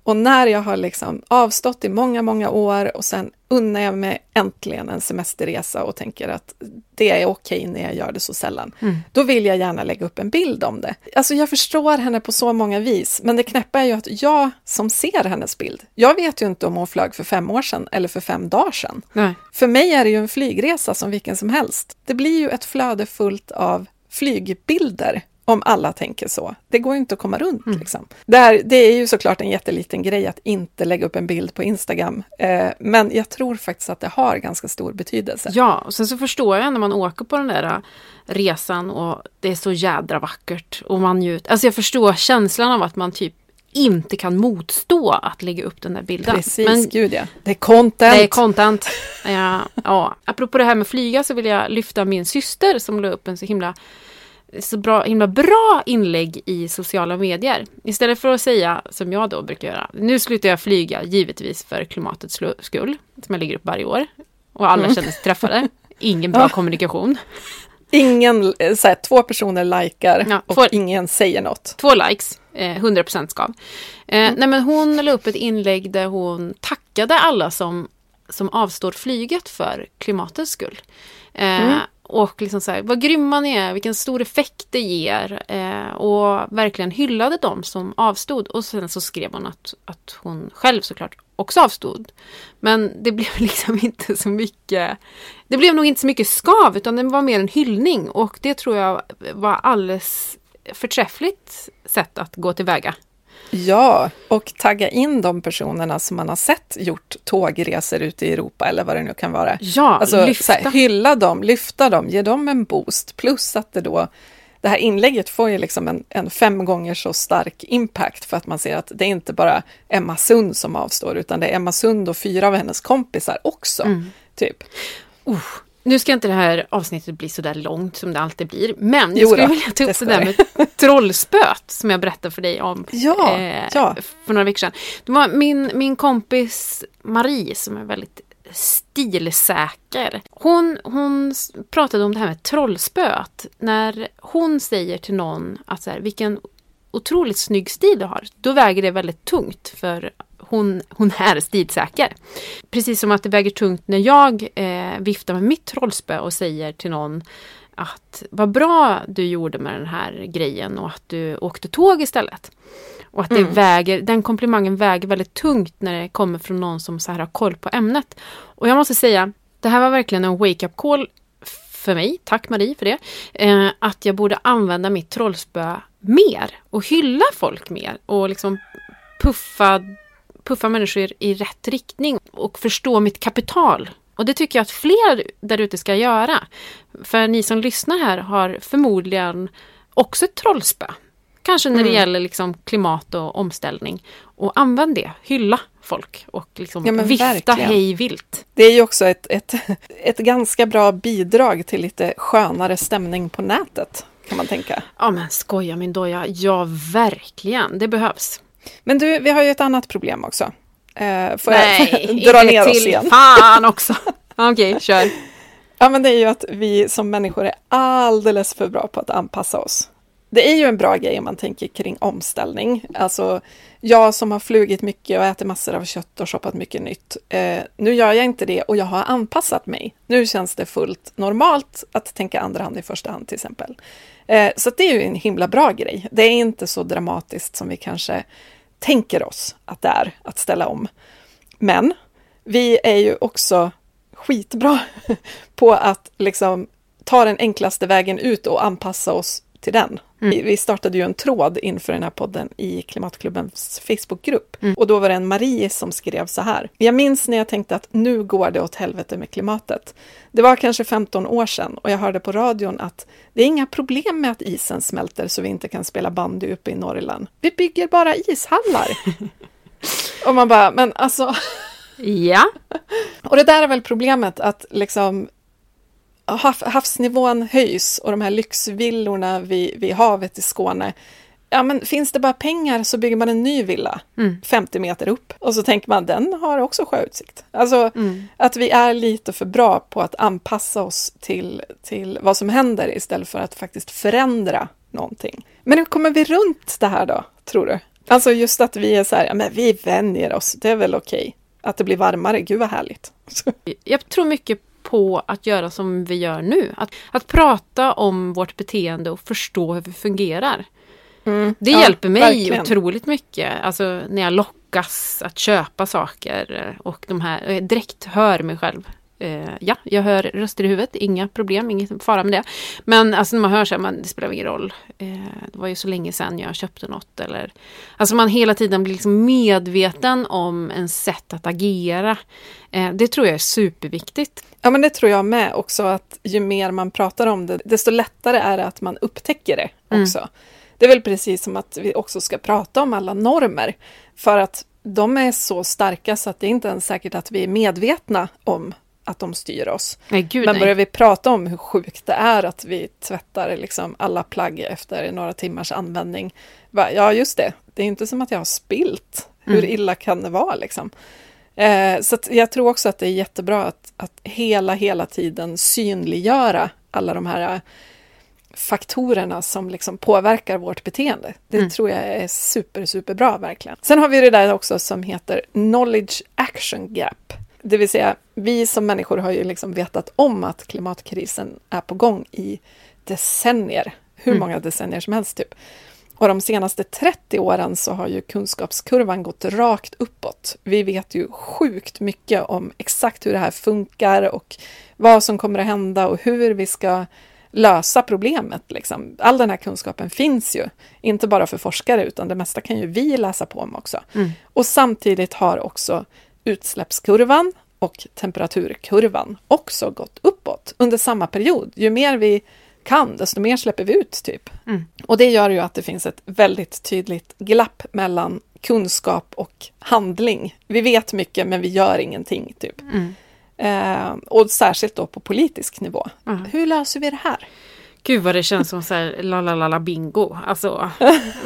S2: Och när jag har liksom avstått i många, många år och sen unnar jag mig äntligen en semesterresa och tänker att det är okej när jag gör det så sällan, då vill jag gärna lägga upp en bild om det. Alltså jag förstår henne på så många vis, men det knäppa är ju att jag som ser hennes bild, jag vet ju inte om hon flög för fem år sedan eller för fem dagar sedan.
S1: Nej.
S2: För mig är det ju en flygresa som vilken som helst. Det blir ju ett flöde fullt av flygbilder om alla tänker så. Det går ju inte att komma runt. Liksom. Det, här, det är ju såklart en jätteliten grej att inte lägga upp en bild på Instagram. Eh, men jag tror faktiskt att det har ganska stor betydelse.
S1: Ja, och sen så förstår jag när man åker på den där äh, resan och det är så jädra vackert och man njuter. Alltså jag förstår känslan av att man typ inte kan motstå att lägga upp den där bilden.
S2: Precis,
S1: Men
S2: gud ja. Det är content.
S1: det är content. Ja, ja. Apropå det här med flyga så vill jag lyfta min syster som la upp en så himla så bra, himla bra inlägg i sociala medier. Istället för att säga, som jag då brukar göra, nu slutar jag flyga, givetvis för klimatets skull, som jag lägger upp varje år. Och alla känner sig träffade. Ingen bra
S2: Ja.
S1: kommunikation.
S2: Ingen, eh, så här, två personer likar
S1: Ja,
S2: och
S1: får-
S2: ingen säger något.
S1: Två likes, eh, 100% skav. Eh, Nej men hon la upp ett inlägg där hon tackade alla som, som avstår flyget för klimatets skull. Eh, och liksom så här, vad grymma ni är, vilken stor effekt det ger. Eh, och verkligen hyllade dem som avstod. Och sen så skrev hon att, att hon själv såklart också avstod. Men det blev <laughs> liksom inte så mycket Det blev nog inte så mycket skav utan det var mer en hyllning och det tror jag var alldeles förträffligt sätt att gå tillväga.
S2: Ja, och tagga in de personerna som man har sett gjort tågresor ute i Europa eller vad det nu kan vara.
S1: Ja,
S2: alltså,
S1: lyfta.
S2: Här, hylla dem, lyfta dem, ge dem en boost. Plus att det då, det här inlägget får ju liksom en, en fem gånger så stark impact för att man ser att det är inte bara Emma Sund som avstår, utan det är Emma Sund och fyra av hennes kompisar också.
S1: Mm.
S2: Typ.
S1: Uh, nu ska inte det här avsnittet bli så där långt som det alltid blir. Men jag
S2: Jo
S1: skulle
S2: då,
S1: vilja ta
S2: det
S1: upp
S2: ska
S1: det där
S2: det.
S1: med <laughs> trollspöt som jag berättade för dig om
S2: Ja,
S1: eh,
S2: ja.
S1: för några veckor sedan. Det var min, min kompis Marie som är väldigt stilsäker. Hon, hon pratade om det här med trollspöt. När hon säger till någon att så här, vilken otroligt snygg stil du har, då väger det väldigt tungt för hon, hon är stilsäker. Precis som att det väger tungt när jag eh, viftar med mitt trollspö och säger till någon att vad bra du gjorde med den här grejen och att du åkte tåg istället. Och att det väger, den komplimangen väger väldigt tungt när det kommer från någon som så här har koll på ämnet. Och jag måste säga, det här var verkligen en wake-up call för mig, tack Marie för det, eh, att jag borde använda mitt trollspö mer och hylla folk mer och liksom puffa, puffa människor i rätt riktning och förstå mitt kapital. Och det tycker jag att fler där ute ska göra. För ni som lyssnar här har förmodligen också ett trollspö. Kanske när det gäller liksom klimat och omställning. Och använd det, hylla folk och liksom
S2: Ja,
S1: vifta
S2: verkligen.
S1: hej vilt.
S2: Det är ju också ett, ett, <laughs> ett ganska bra bidrag till lite skönare stämning på nätet, kan man tänka.
S1: Ja men skoja min doja, ja verkligen, det behövs.
S2: Men du, vi har ju ett annat problem också. Eh, får
S1: Nej,
S2: jag dra ner oss igen?
S1: fan också. <laughs> Okej, kör.
S2: Ja, men det är ju att vi som människor är alldeles för bra på att anpassa oss. Det är ju en bra grej om man tänker kring omställning. Alltså, jag som har flugit mycket och ätit massor av kött och shoppat mycket nytt. Eh, nu gör jag inte det och jag har anpassat mig. Nu känns det fullt normalt att tänka andra hand i första hand till exempel. Eh, så det är ju en himla bra grej. Det är inte så dramatiskt som vi kanske tänker oss att det är att ställa om. Men vi är ju också skitbra <laughs> på att liksom ta den enklaste vägen ut och anpassa oss till den. Vi- Vi startade ju en tråd inför den här podden i Klimatklubbens Facebookgrupp. Och då var det en Marie som skrev så här. Jag minns när jag tänkte att nu går det åt helvete med klimatet. Det var kanske 15 år sedan och jag hörde på radion att det är inga problem med att isen smälter så vi inte kan spela bandy uppe i Norrland. Vi bygger bara ishallar. <laughs> och man bara, men alltså
S1: Ja, <laughs>
S2: och det där är väl problemet att liksom havsnivån höjs och de här lyxvillorna vid, vid havet i Skåne. Ja, men finns det bara pengar så bygger man en ny villa 50 meter upp och så tänker man den har också sjöutsikt. Alltså att vi är lite för bra på att anpassa oss till, till vad som händer istället för att faktiskt förändra någonting. Men hur kommer vi runt det här då, tror du? Alltså just att vi är så här, ja men vi vänjer oss, det är väl okej. Att det blir varmare, gud vad härligt.
S1: jag tror mycket på att göra som vi gör nu. Att, att prata om vårt beteende och förstå hur vi fungerar. Det
S2: Mm. Ja,
S1: hjälper mig
S2: verkligen.
S1: otroligt mycket. Alltså när jag lockas att köpa saker och de här, jag direkt hör mig själv. Eh, ja, jag hör röster i huvudet, inga problem, ingen fara med det. Men alltså när man hör så här, man, det spelar ingen roll. Eh, det var ju så länge sedan jag köpte något. Eller, alltså man hela tiden blir liksom medveten om en sätt att agera. Eh, det tror jag är superviktigt.
S2: Ja, men det tror jag med också, att ju mer man pratar om det, desto lättare är det att man upptäcker det också. Det är väl precis som att vi också ska prata om alla normer, för att de är så starka så att det inte ens säkert att vi är medvetna om att de styr oss.
S1: Nej, gud
S2: Men
S1: nej.
S2: börjar vi prata om hur sjukt det är att vi tvättar liksom alla plagg efter några timmars användning. Ja, just det. Det är inte som att jag har spilt. Hur illa kan det vara liksom? Eh, så jag tror också att det är jättebra att, att hela, hela tiden synliggöra alla de här eh, faktorerna som liksom påverkar vårt beteende. Det tror jag är super, super bra verkligen. Sen har vi det där också som heter knowledge action gap. Det vill säga, vi som människor har ju liksom vetat om att klimatkrisen är på gång i decennier. Hur
S1: Mm.
S2: många decennier som helst typ. Och de senaste 30 åren så har ju kunskapskurvan gått rakt uppåt. Vi vet ju sjukt mycket om exakt hur det här funkar och vad som kommer att hända och hur vi ska lösa problemet. Liksom. All den här kunskapen finns ju, inte bara för forskare utan det mesta kan ju vi läsa på om också. Och samtidigt har också utsläppskurvan och temperaturkurvan också gått uppåt under samma period. Ju mer vi kan, desto mer släpper vi ut typ. Och det gör ju att det finns ett väldigt tydligt glapp mellan kunskap och handling. Vi vet mycket men vi gör ingenting typ. Eh, och särskilt då på politisk nivå. Hur löser vi det här?
S1: Gud vad det känns som så här la la la la bingo. Alltså,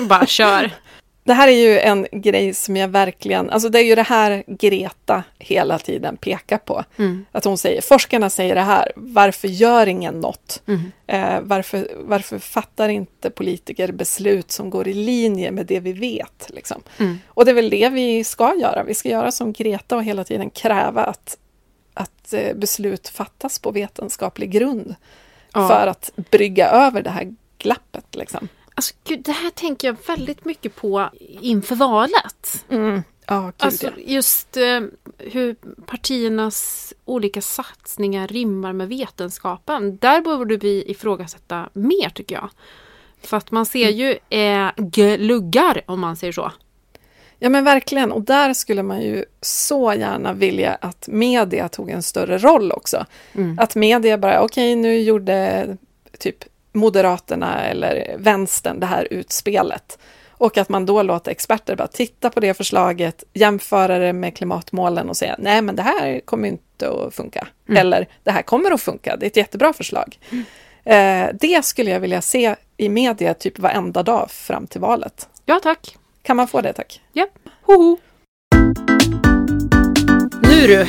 S1: bara kör. <laughs>
S2: Det här är ju en grej som jag verkligen, alltså det är ju det här Greta hela tiden pekar på. Att hon säger, forskarna säger det här, varför gör ingen något? Eh, varför, varför fattar inte politiker beslut som går i linje med det vi vet? Liksom? Och det är väl det vi ska göra, vi ska göra som Greta och hela tiden kräva att, att eh, beslut fattas på vetenskaplig grund.
S1: Ja.
S2: För att brygga över det här glappet. Liksom.
S1: Alltså, gud, det här tänker jag väldigt mycket på inför valet.
S2: Ja, gud
S1: Alltså just eh, hur partiernas olika satsningar rimmar med vetenskapen. Där borde vi ifrågasätta mer tycker jag. För att man ser ju eh, gluggar om man säger så.
S2: Ja men verkligen, och där skulle man ju så gärna vilja att media tog en större roll också. Att media bara, okej nu gjorde typ Moderaterna eller Vänstern det här utspelet. Och att man då låter experter bara titta på det förslaget, jämföra det med klimatmålen och säga nej men det här kommer inte att funka. Eller det här kommer att funka, det är ett jättebra förslag. Eh, det skulle jag vilja se i media typ varenda dag fram till valet.
S1: Ja tack.
S2: Kan man få det tack?
S1: Ja. Hoho. Nu du.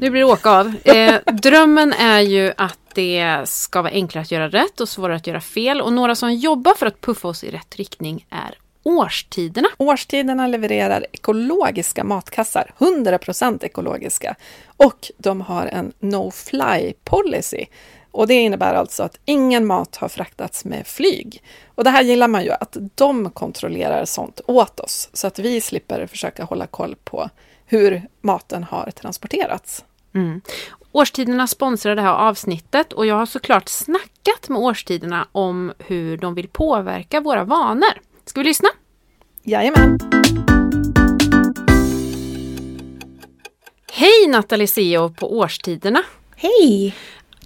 S1: Nu blir det åka av. Eh, drömmen är ju att det ska vara enklare att göra rätt och svårare att göra fel. Och några som jobbar för att puffa oss i rätt riktning är årstiderna.
S2: Årstiderna levererar ekologiska matkassar, 100% ekologiska. Och de har en no-fly policy. Och det innebär alltså att ingen mat har fraktats med flyg. Och det här gillar man ju, att de kontrollerar sånt åt oss, så att vi slipper försöka hålla koll på hur maten har transporterats.
S1: Årstiderna sponsrar det här avsnittet och jag har såklart snackat med årstiderna om hur de vill påverka våra vanor. Ska vi lyssna?
S2: Jajamän!
S1: Hej Nathalie Seo på Årstiderna!
S6: Hej!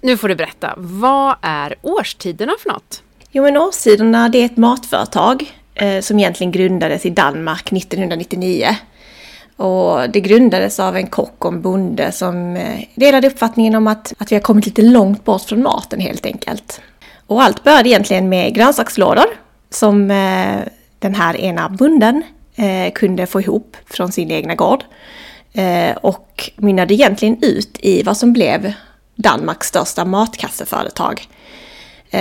S1: Nu får du berätta, vad är Årstiderna för något?
S6: Jo men Årstiderna det är ett matföretag eh, som egentligen grundades i Danmark 1999. Och det grundades av en kock och en bonde som eh, delade uppfattningen om att, att vi har kommit lite långt bort från maten helt enkelt. Och allt började egentligen med grönsakslådor som eh, den här ena bonden eh, kunde få ihop från sin egna gård. Och mynnade egentligen ut i vad som blev Danmarks största matkasseföretag.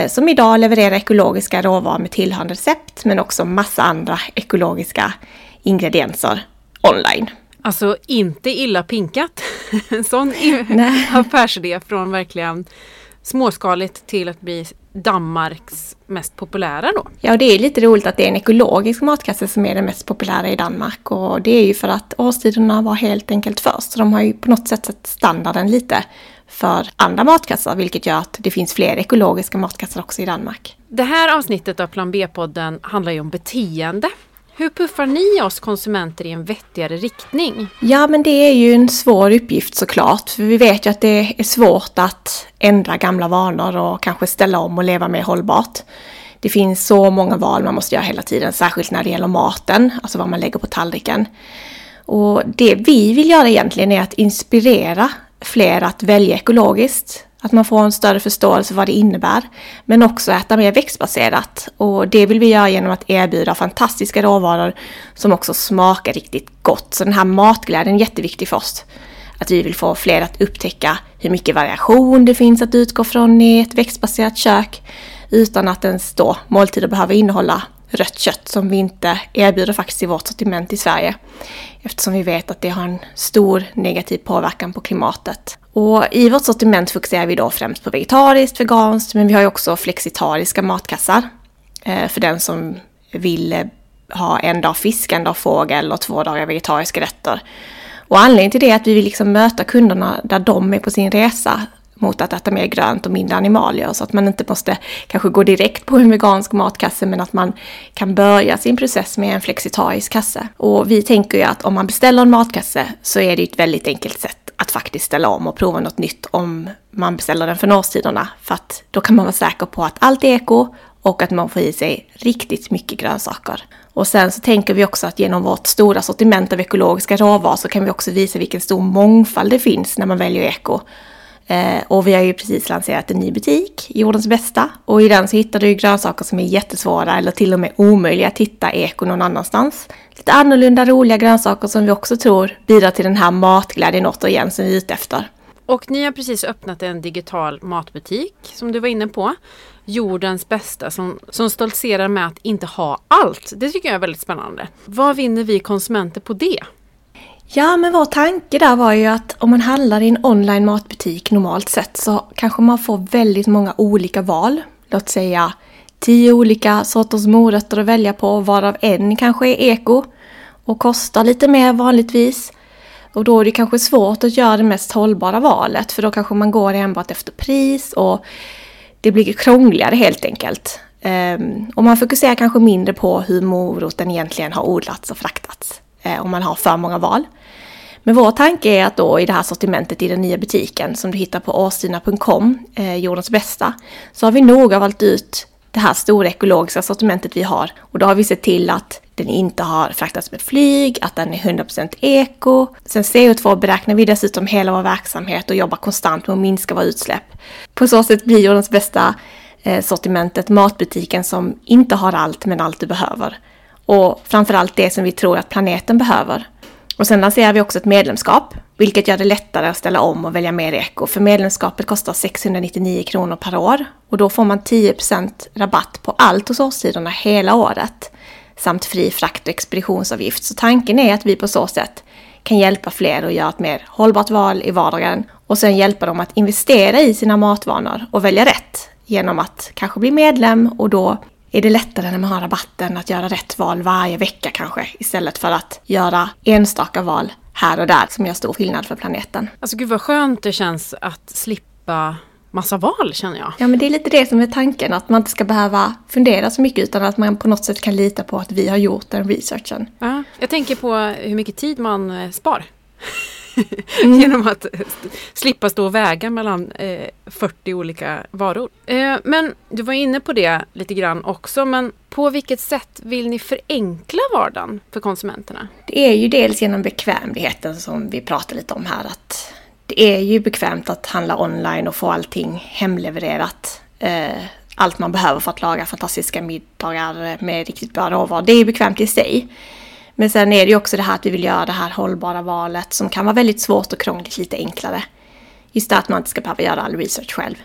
S6: Som idag levererar ekologiska råvaror med tillhörande recept men också massa andra ekologiska ingredienser online.
S1: Alltså inte illa pinkat. <laughs> En sån affärsidé från verkligen småskaligt till att bli Danmarks mest populära då.
S6: Ja, och det är lite roligt att det är en ekologisk matkasse som är den mest populära i Danmark och det är ju för att årstiderna var helt enkelt först. Så de har ju på något sätt satt standarden lite för andra matkassar vilket gör att det finns fler ekologiska matkassar också i Danmark.
S1: Det här avsnittet av Plan B-podden handlar ju om beteende. Hur puffar ni oss konsumenter i en vettigare riktning?
S6: Ja, men det är ju en svår uppgift såklart. För vi vet ju att det är svårt att ändra gamla vanor och kanske ställa om och leva mer hållbart. Det finns så många val man måste göra hela tiden, särskilt när det gäller maten, alltså vad man lägger på tallriken. Och det vi vill göra egentligen är att inspirera fler att välja ekologiskt. Att man får en större förståelse för vad det innebär. Men också äta mer växtbaserat. Och det vill vi göra genom att erbjuda fantastiska råvaror som också smakar riktigt gott. Så den här matglädjen är jätteviktig för oss. Att vi vill få fler att upptäcka hur mycket variation det finns att utgå från i ett växtbaserat kök. utan att ens då måltider behöver innehålla rött kött som vi inte erbjuder faktiskt i vårt sortiment i Sverige. Eftersom vi vet att det har en stor negativ påverkan på klimatet. Och i vårt sortiment fokuserar vi då främst på vegetariskt, veganskt, men vi har ju också flexitariska matkassar. Eh, för den som vill eh, ha en dag fisk, en dag fågel och två dagar vegetariska rätter. Och anledningen till det är att vi vill liksom möta kunderna där de är på sin resa mot att äta mer grönt och mindre animalier. Så att man inte måste kanske gå direkt på en vegansk matkasse men att man kan börja sin process med en flexitarisk kasse. Och vi tänker ju att om man beställer en matkasse så är det ju ett väldigt enkelt sätt att faktiskt ställa om och prova något nytt om man beställer den från årstiderna. För att då kan man vara säker på att allt är eko och att man får i sig riktigt mycket grönsaker. Och sen så tänker vi också att genom vårt stora sortiment av ekologiska råvaror så kan vi också visa vilken stor mångfald det finns när man väljer eko. Eh, och vi har ju precis lanserat en ny butik, Jordens bästa. Och i den så hittar du grönsaker som är jättesvåra eller till och med omöjliga att hitta eko någon annanstans. Lite annorlunda roliga grönsaker som vi också tror bidrar till den här matglädjen återigen som vi är ute efter.
S1: Och ni har precis öppnat en digital matbutik som du var inne på. Jordens bästa som, som stoltserar med att inte ha allt. Det tycker jag är väldigt spännande. Vad vinner vi konsumenter på det?
S6: Ja, men vår tanke där var ju att om man handlar i en online matbutik normalt sett så kanske man får väldigt många olika val. Låt säga tio olika sorters morötter att välja på, varav en kanske är eko och kostar lite mer vanligtvis. Och då är det kanske svårt att göra det mest hållbara valet för då kanske man går enbart efter pris och det blir krångligare helt enkelt. Ehm, och man fokuserar kanske mindre på hur moroten egentligen har odlats och fraktats. Eh, om man har för många val. Men vår tanke är att då i det här sortimentet i den nya butiken som du hittar på årstina.com, eh, Jordens bästa, så har vi noga valt ut det här stora ekologiska sortimentet vi har. Och då har vi sett till att den inte har fraktats med flyg, att den är 100% eko. Sen CO2 beräknar vi dessutom hela vår verksamhet och jobbar konstant med att minska våra utsläpp. På så sätt blir Jordens bästa eh, sortimentet matbutiken som inte har allt men allt du behöver. Och framförallt det som vi tror att planeten behöver. Och sen lanserar vi också ett medlemskap, vilket gör det lättare att ställa om och välja mer eko. För medlemskapet kostar 699 kronor per år och då får man 10% rabatt på allt hos årstiderna hela året. Samt fri frakt och expeditionsavgift. Så tanken är att vi på så sätt kan hjälpa fler att göra ett mer hållbart val i vardagen och sen hjälpa dem att investera i sina matvanor och välja rätt genom att kanske bli medlem och då är det lättare när man har rabatten att göra rätt val varje vecka kanske istället för att göra enstaka val här och där som gör stor skillnad för planeten.
S1: Alltså gud vad skönt det känns att slippa massa val känner jag.
S6: Ja men det är lite det som är tanken, att man inte ska behöva fundera så mycket utan att man på något sätt kan lita på att vi har gjort den researchen.
S1: Ja, jag tänker på hur mycket tid man eh, spar. Mm. <laughs> Genom att slippa stå och väga mellan eh, 40 olika varor. Eh, men du var inne på det lite grann också, men på vilket sätt vill ni förenkla vardagen för konsumenterna?
S6: Det är ju dels genom bekvämligheten som vi pratar lite om här. att Det är ju bekvämt att handla online och få allting hemlevererat. Eh, allt man behöver för att laga fantastiska middagar med riktigt bra råvaror. Det är bekvämt i sig. Men sen är det ju också det här att vi vill göra det här hållbara valet som kan vara väldigt svårt och krångligt lite enklare. Just det att man inte ska behöva göra all research själv.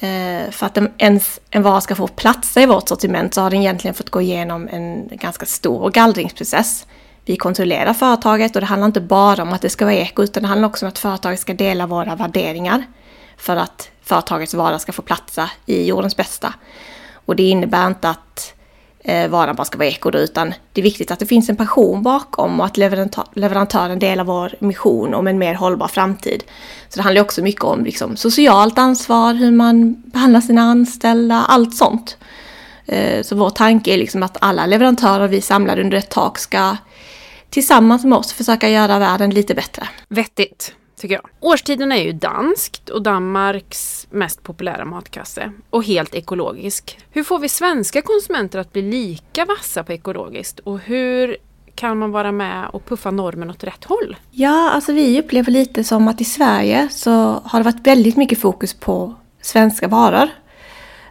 S6: Eh, för att ens en vara ska få platsa i vårt sortiment så har den egentligen fått gå igenom en ganska stor gallringsprocess. Vi kontrollerar företaget och det handlar inte bara om att det ska vara eko utan det handlar också om att företaget ska dela våra värderingar för att företagets vara ska få platsa i jordens bästa. Och det innebär inte att eh, varan bara ska vara eko då, utan det är viktigt att det finns en passion bakom och att leverantören delar vår mission om en mer hållbar framtid. Så det handlar också mycket om liksom, socialt ansvar, hur man behandlar sina anställda, allt sånt. Eh, så vår tanke är liksom att alla leverantörer vi samlar under ett tak ska tillsammans med oss försöka göra världen lite bättre.
S1: Vettigt tycker jag. Årstiden är ju danskt och Danmarks mest populära matkasse och helt ekologisk. Hur får vi svenska konsumenter att bli lika vassa på ekologiskt och hur kan man vara med och puffa normen åt rätt håll?
S6: Ja, alltså vi upplever lite som att i Sverige så har det varit väldigt mycket fokus på svenska varor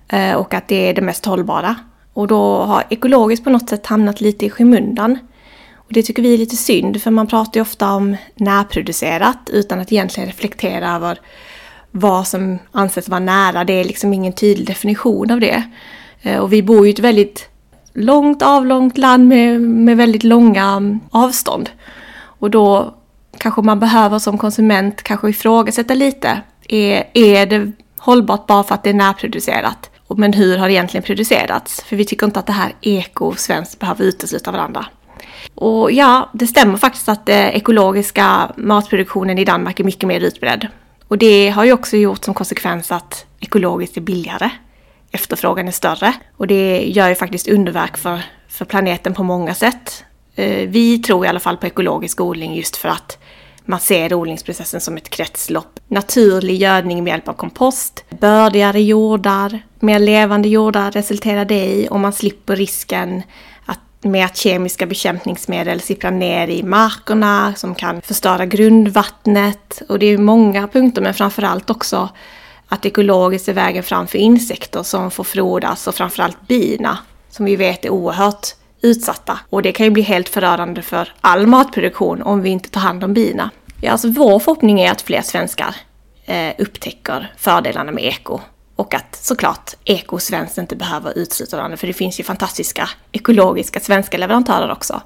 S6: eh, och att det är det mest hållbara. Och då har ekologiskt på något sätt hamnat lite i skymundan. Och det tycker vi är lite synd för man pratar ju ofta om närproducerat utan att egentligen reflektera över vad som anses vara nära. Det är liksom ingen tydlig definition av det. Eh, och vi bor ju i ett väldigt långt avlångt land med, med väldigt långa mm, avstånd. Och då kanske man behöver som konsument kanske ifrågasätta lite. Är, är det hållbart bara för att det är närproducerat? Men hur har det egentligen producerats? För vi tycker inte att det här eko och svenskt behöver utesluta varandra. Och ja, det stämmer faktiskt att den ekologiska matproduktionen i Danmark är mycket mer utbredd. Och det har ju också gjort som konsekvens att ekologiskt är billigare. Efterfrågan är större. Och det gör ju faktiskt underverk för, för planeten på många sätt. Eh, vi tror i alla fall på ekologisk odling just för att man ser odlingsprocessen som ett kretslopp. Naturlig gödning med hjälp av kompost, bördigare jordar, mer levande jordar resulterar det i och man slipper risken med att kemiska bekämpningsmedel sipprar ner i markerna som kan förstöra grundvattnet. Och det är många punkter men framförallt också att ekologiskt är vägen fram för insekter som får frodas och framförallt bina som vi vet är oerhört utsatta. Och det kan ju bli helt förödande för all matproduktion om vi inte tar hand om bina. Ja, alltså vår förhoppning är att fler svenskar eh, upptäcker fördelarna med eko. Och att såklart ekosvenskt inte behöver utesluta varandra för det finns ju fantastiska ekologiska svenska leverantörer också.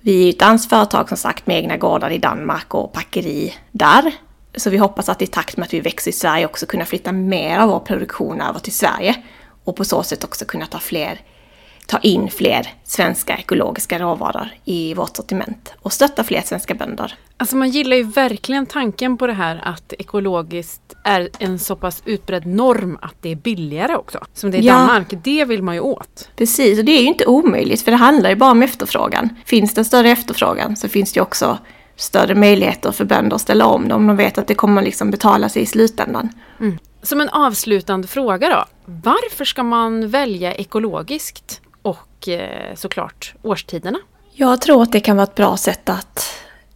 S6: Vi är ju ett danskt företag som sagt med egna gårdar i Danmark och packeri där. Så vi hoppas att i takt med att vi växer i Sverige också kunna flytta mer av vår produktion över till Sverige. Och på så sätt också kunna ta fler ta in fler svenska ekologiska råvaror i vårt sortiment och stötta fler svenska bönder.
S1: Alltså man gillar ju verkligen tanken på det här att ekologiskt är en så pass utbredd norm att det är billigare också. Som det är i
S6: Ja.
S1: Danmark. Det vill man ju åt.
S6: Precis, och det är ju inte omöjligt för det handlar ju bara om efterfrågan. Finns det en större efterfrågan så finns det ju också större möjligheter för bönder att ställa om om de vet att det kommer liksom betala sig i slutändan.
S1: Som en avslutande fråga då. Varför ska man välja ekologiskt? Och eh, såklart årstiderna.
S6: Jag tror att det kan vara ett bra sätt att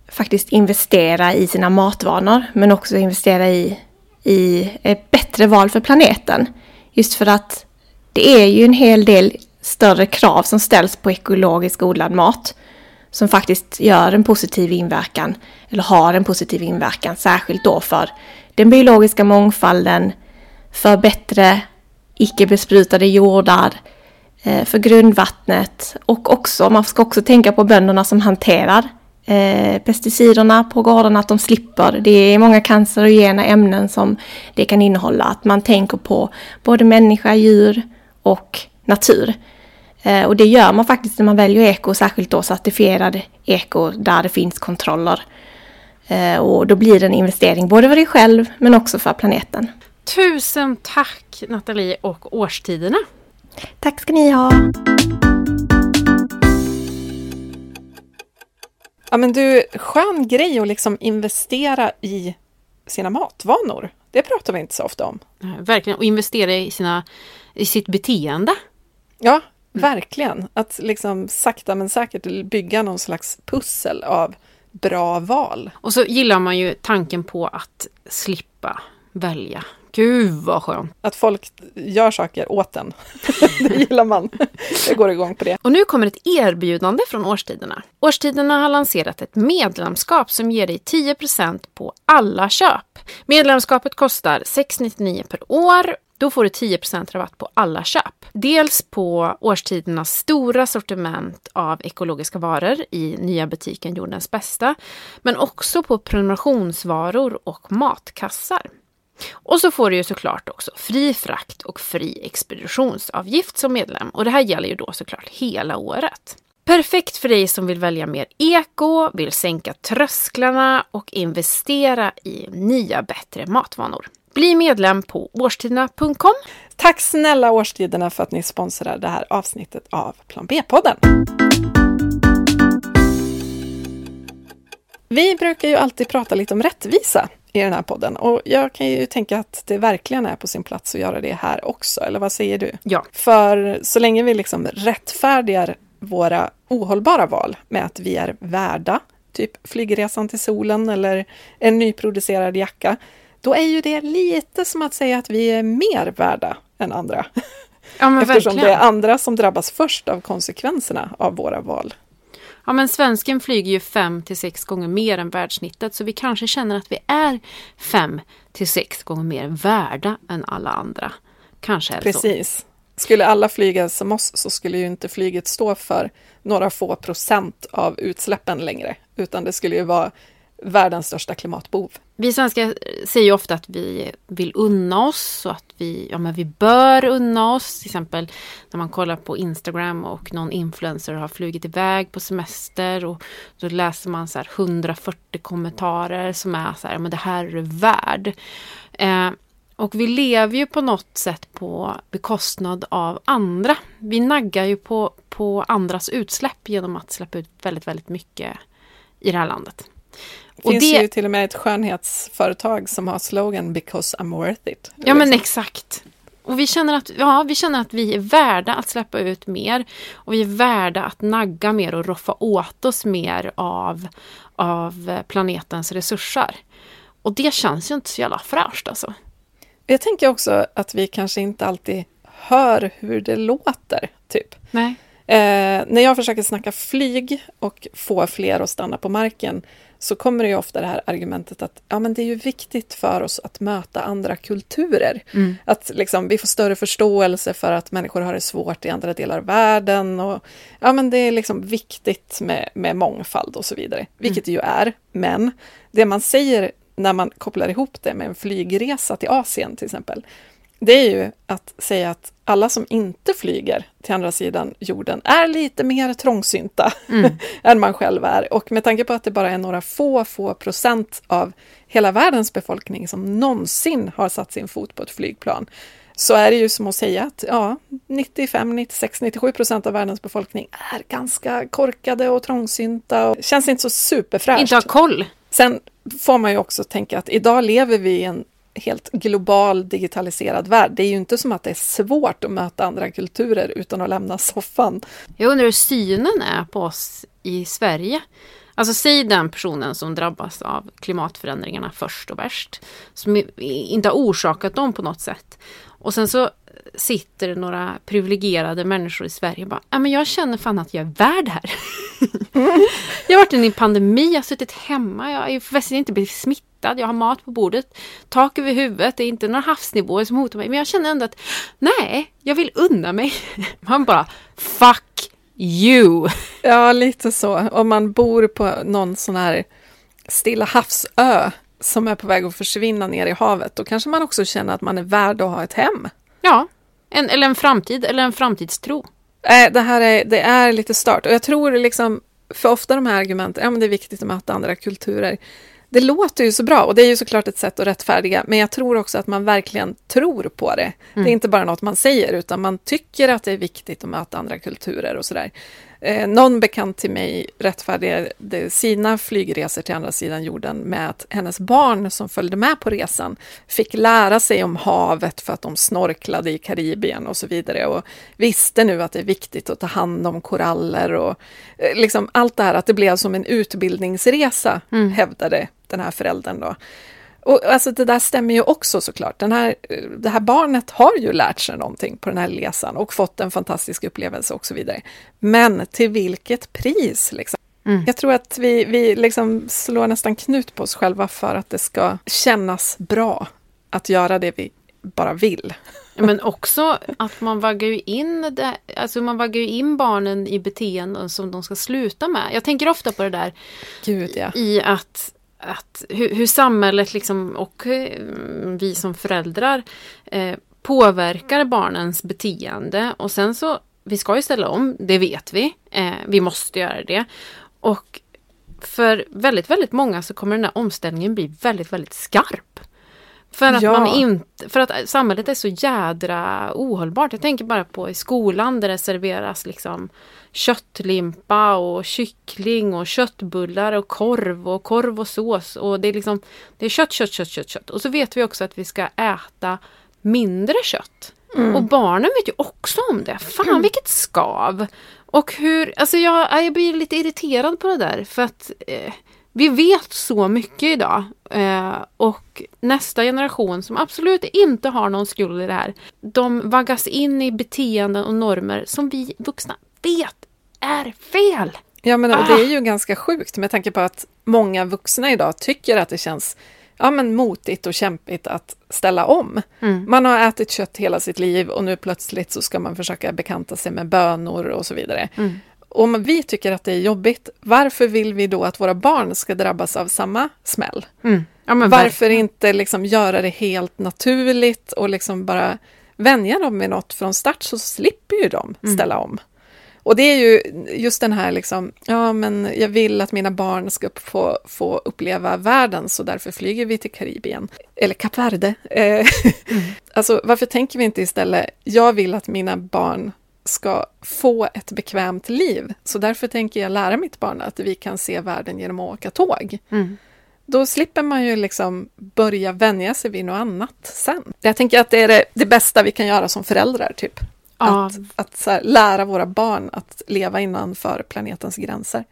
S6: faktiskt investera i sina matvanor men också investera i, i ett bättre val för planeten. Just för att det är ju en hel del större krav som ställs på ekologiskt odlad mat som faktiskt gör en positiv inverkan eller har en positiv inverkan särskilt då för den biologiska mångfalden, för bättre icke besprutade jordar, eh, Eh, för grundvattnet och också, man ska också tänka på bönderna som hanterar eh, pesticiderna på gårdarna, att de slipper. Det är många cancerogena ämnen som det kan innehålla. Att man tänker på både människa, djur och natur. Eh, och det gör man faktiskt när man väljer eko, särskilt då certifierad eko där det finns kontroller. Eh, och då blir det en investering både för dig själv men också för planeten.
S1: Tusen tack Nathalie och årstiderna.
S6: Tack ska ni ha!
S2: Ja men du, skön grej att liksom investera i sina matvanor. Det pratar vi inte så ofta om.
S1: Verkligen. Och investera i, sina, i sitt beteende.
S2: Ja, verkligen. Att liksom sakta men säkert bygga någon slags pussel av bra val.
S1: Och så gillar man ju tanken på att slippa välja. Gud vad skönt.
S2: Att folk gör saker åt en. <laughs> det gillar man. Jag går igång på det.
S1: Och nu kommer ett erbjudande från Årstiderna. Årstiderna har lanserat ett medlemskap som ger dig 10% på alla köp. Medlemskapet kostar 699 per år. Då får du 10% rabatt på alla köp. Dels på Årstidernas stora sortiment av ekologiska varor i nya butiken Jordens Bästa, men också på prenumerationsvaror och matkassar. Och så får du ju såklart också fri frakt och fri expeditionsavgift som medlem. Och det här gäller ju då såklart hela året. Perfekt för dig som vill välja mer eko, vill sänka trösklarna och investera i nya bättre matvanor. Bli medlem på årstiderna.com.
S2: Tack snälla Årstiderna för att ni sponsrar det här avsnittet av Plan B-podden. Vi brukar ju alltid prata lite om rättvisa i den här podden och jag kan ju tänka att det verkligen är på sin plats att göra det här också, eller vad säger du?
S1: Ja.
S2: För så länge vi liksom rättfärdigar våra ohållbara val med att vi är värda, typ flygresan till solen eller en nyproducerad jacka, då är ju det lite som att säga att vi är mer värda än andra.
S1: Ja <laughs>
S2: Eftersom
S1: verkligen.
S2: det är andra som drabbas först av konsekvenserna av våra val.
S1: Ja men svensken flyger ju fem till sex gånger mer än världssnittet så vi kanske känner att vi är fem till sex gånger mer värda än alla andra. Kanske är det så.
S2: Precis. Skulle alla flyga som oss så skulle ju inte flyget stå för några få procent av utsläppen längre, utan det skulle ju vara världens största klimatbov.
S1: Vi svenskar säger ju ofta att vi vill unna oss och att vi, ja, men vi bör unna oss. Till exempel när man kollar på Instagram och någon influencer har flugit iväg på semester och då läser man så här 140 kommentarer som är så här, men det här är du värd. Eh, och vi lever ju på något sätt på bekostnad av andra. Vi naggar ju på, på andras utsläpp genom att släppa ut väldigt, väldigt mycket i det här landet.
S2: Det finns det... ju till och med ett skönhetsföretag som har slogan “Because I'm worth it”.
S1: Ja men exakt. Och vi känner, att, ja, vi känner att vi är värda att släppa ut mer. Och vi är värda att nagga mer och roffa åt oss mer av, av planetens resurser. Och det känns ju inte så jävla fräscht alltså.
S2: Jag tänker också att vi kanske inte alltid hör hur det låter, typ.
S1: Nej.
S2: Eh, när jag försöker snacka flyg och få fler att stanna på marken så kommer det ju ofta det här argumentet att ja, men det är ju viktigt för oss att möta andra kulturer.
S1: Mm.
S2: Att liksom, vi får större förståelse för att människor har det svårt i andra delar av världen. Och, ja, men det är liksom viktigt med, med mångfald och så vidare, vilket det ju är. Men det man säger när man kopplar ihop det med en flygresa till Asien till exempel, det är ju att säga att alla som inte flyger till andra sidan jorden är lite mer trångsynta mm. <laughs> än man själv är. Och med tanke på att det bara är några få, få procent av hela världens befolkning som någonsin har satt sin fot på ett flygplan, så är det ju som att säga att ja, 95, 96, 97 procent av världens befolkning är ganska korkade och trångsynta och känns inte så superfräscht.
S1: Inte har koll.
S2: Sen får man ju också tänka att idag lever vi i en helt global digitaliserad värld. Det är ju inte som att det är svårt att möta andra kulturer utan att lämna soffan.
S1: Jag undrar hur synen är på oss i Sverige. Alltså säg den personen som drabbas av klimatförändringarna först och värst. Som inte har orsakat dem på något sätt. Och sen så sitter några privilegierade människor i Sverige och bara, ja men jag känner fan att jag är värd här. <laughs> jag har varit i en pandemi, jag har suttit hemma, jag har inte blivit smittad, jag har mat på bordet, tak över huvudet, det är inte några havsnivåer som hotar mig. Men jag känner ändå att, nej, jag vill unna mig. <laughs> Man bara, fuck you.
S2: Ja, lite så. Om man bor på någon sån här Stilla havsö som är på väg att försvinna ner i havet, då kanske man också känner att man är värd att ha ett hem.
S1: Ja, en, eller en framtid, eller en framtidstro.
S2: Äh, det här är, det är lite start. Och jag tror liksom, för ofta de här argumenten, ja men det är viktigt att möta andra kulturer. Det låter ju så bra och det är ju såklart ett sätt att rättfärdiga, men jag tror också att man verkligen tror på det. Mm. Det är mm. inte bara något man säger, utan man tycker att det är viktigt att möta andra kulturer och sådär. Eh, någon bekant till mig rättfärdigade sina flygresor till andra sidan jorden med att hennes barn som följde med på resan fick lära sig om havet för att de snorklade i Karibien och så vidare och visste nu att det är viktigt att ta hand om koraller och eh, liksom allt det här att det blev som en utbildningsresa, mm. hävdade den här föräldern då. Och alltså det där stämmer ju också såklart. Den här, det här barnet har ju lärt sig någonting på den här resan och fått en fantastisk upplevelse och så vidare. Men till vilket pris? Liksom? Mm. Jag tror att vi, vi liksom slår nästan knut på oss själva för att det ska kännas bra att göra det vi bara vill.
S1: Men också att man vaggar ju in, det, alltså man vaggar in barnen i beteenden som de ska sluta med. Jag tänker ofta på det där
S2: Gud, ja.
S1: i att att hur, hur samhället liksom, och eh, vi som föräldrar eh, påverkar barnens beteende. Och sen så, vi ska ju ställa om, det vet vi. Eh, vi måste göra det. Och för väldigt, väldigt många så kommer den här omställningen bli väldigt, väldigt skarp. För att, ja. man inte, för att samhället är så jädra ohållbart. Jag tänker bara på i skolan där det serveras liksom köttlimpa och kyckling och köttbullar och korv och korv och sås. Och det är liksom det är kött, kött, kött, kött, kött. Och så vet vi också att vi ska äta mindre kött. Mm. Och barnen vet ju också om det. Fan mm. vilket skav! Och hur, alltså jag, jag blir lite irriterad på det där för att eh, vi vet så mycket idag eh, och nästa generation som absolut inte har någon skuld i det här, de vaggas in i beteenden och normer som vi vuxna vet är fel.
S2: Ja, men
S1: Ah.
S2: det är ju ganska sjukt med tanke på att många vuxna idag tycker att det känns ja, men motigt och kämpigt att ställa om.
S1: Mm.
S2: Man har ätit kött hela sitt liv och nu plötsligt så ska man försöka bekanta sig med bönor och så vidare.
S1: Mm.
S2: Om vi tycker att det är jobbigt, varför vill vi då att våra barn ska drabbas av samma smäll?
S1: Mm. Ja,
S2: Varför inte liksom göra det helt naturligt och liksom bara vänja dem med något från start så slipper ju de
S1: Mm.
S2: ställa om. Och det är ju just den här liksom, ja men jag vill att mina barn ska få, få uppleva världen så därför flyger vi till Karibien. Eller Kap Verde. Eh, <laughs> alltså varför tänker vi inte istället, jag vill att mina barn ska få ett bekvämt liv. Så därför tänker jag lära mitt barn att vi kan se världen genom att åka tåg.
S1: Mm.
S2: Då slipper man ju liksom börja vänja sig vid något annat sen. Jag tänker att det är det, det bästa vi kan göra som föräldrar, typ.
S1: Ja.
S2: Att, att här, lära våra barn att leva innanför planetens gränser.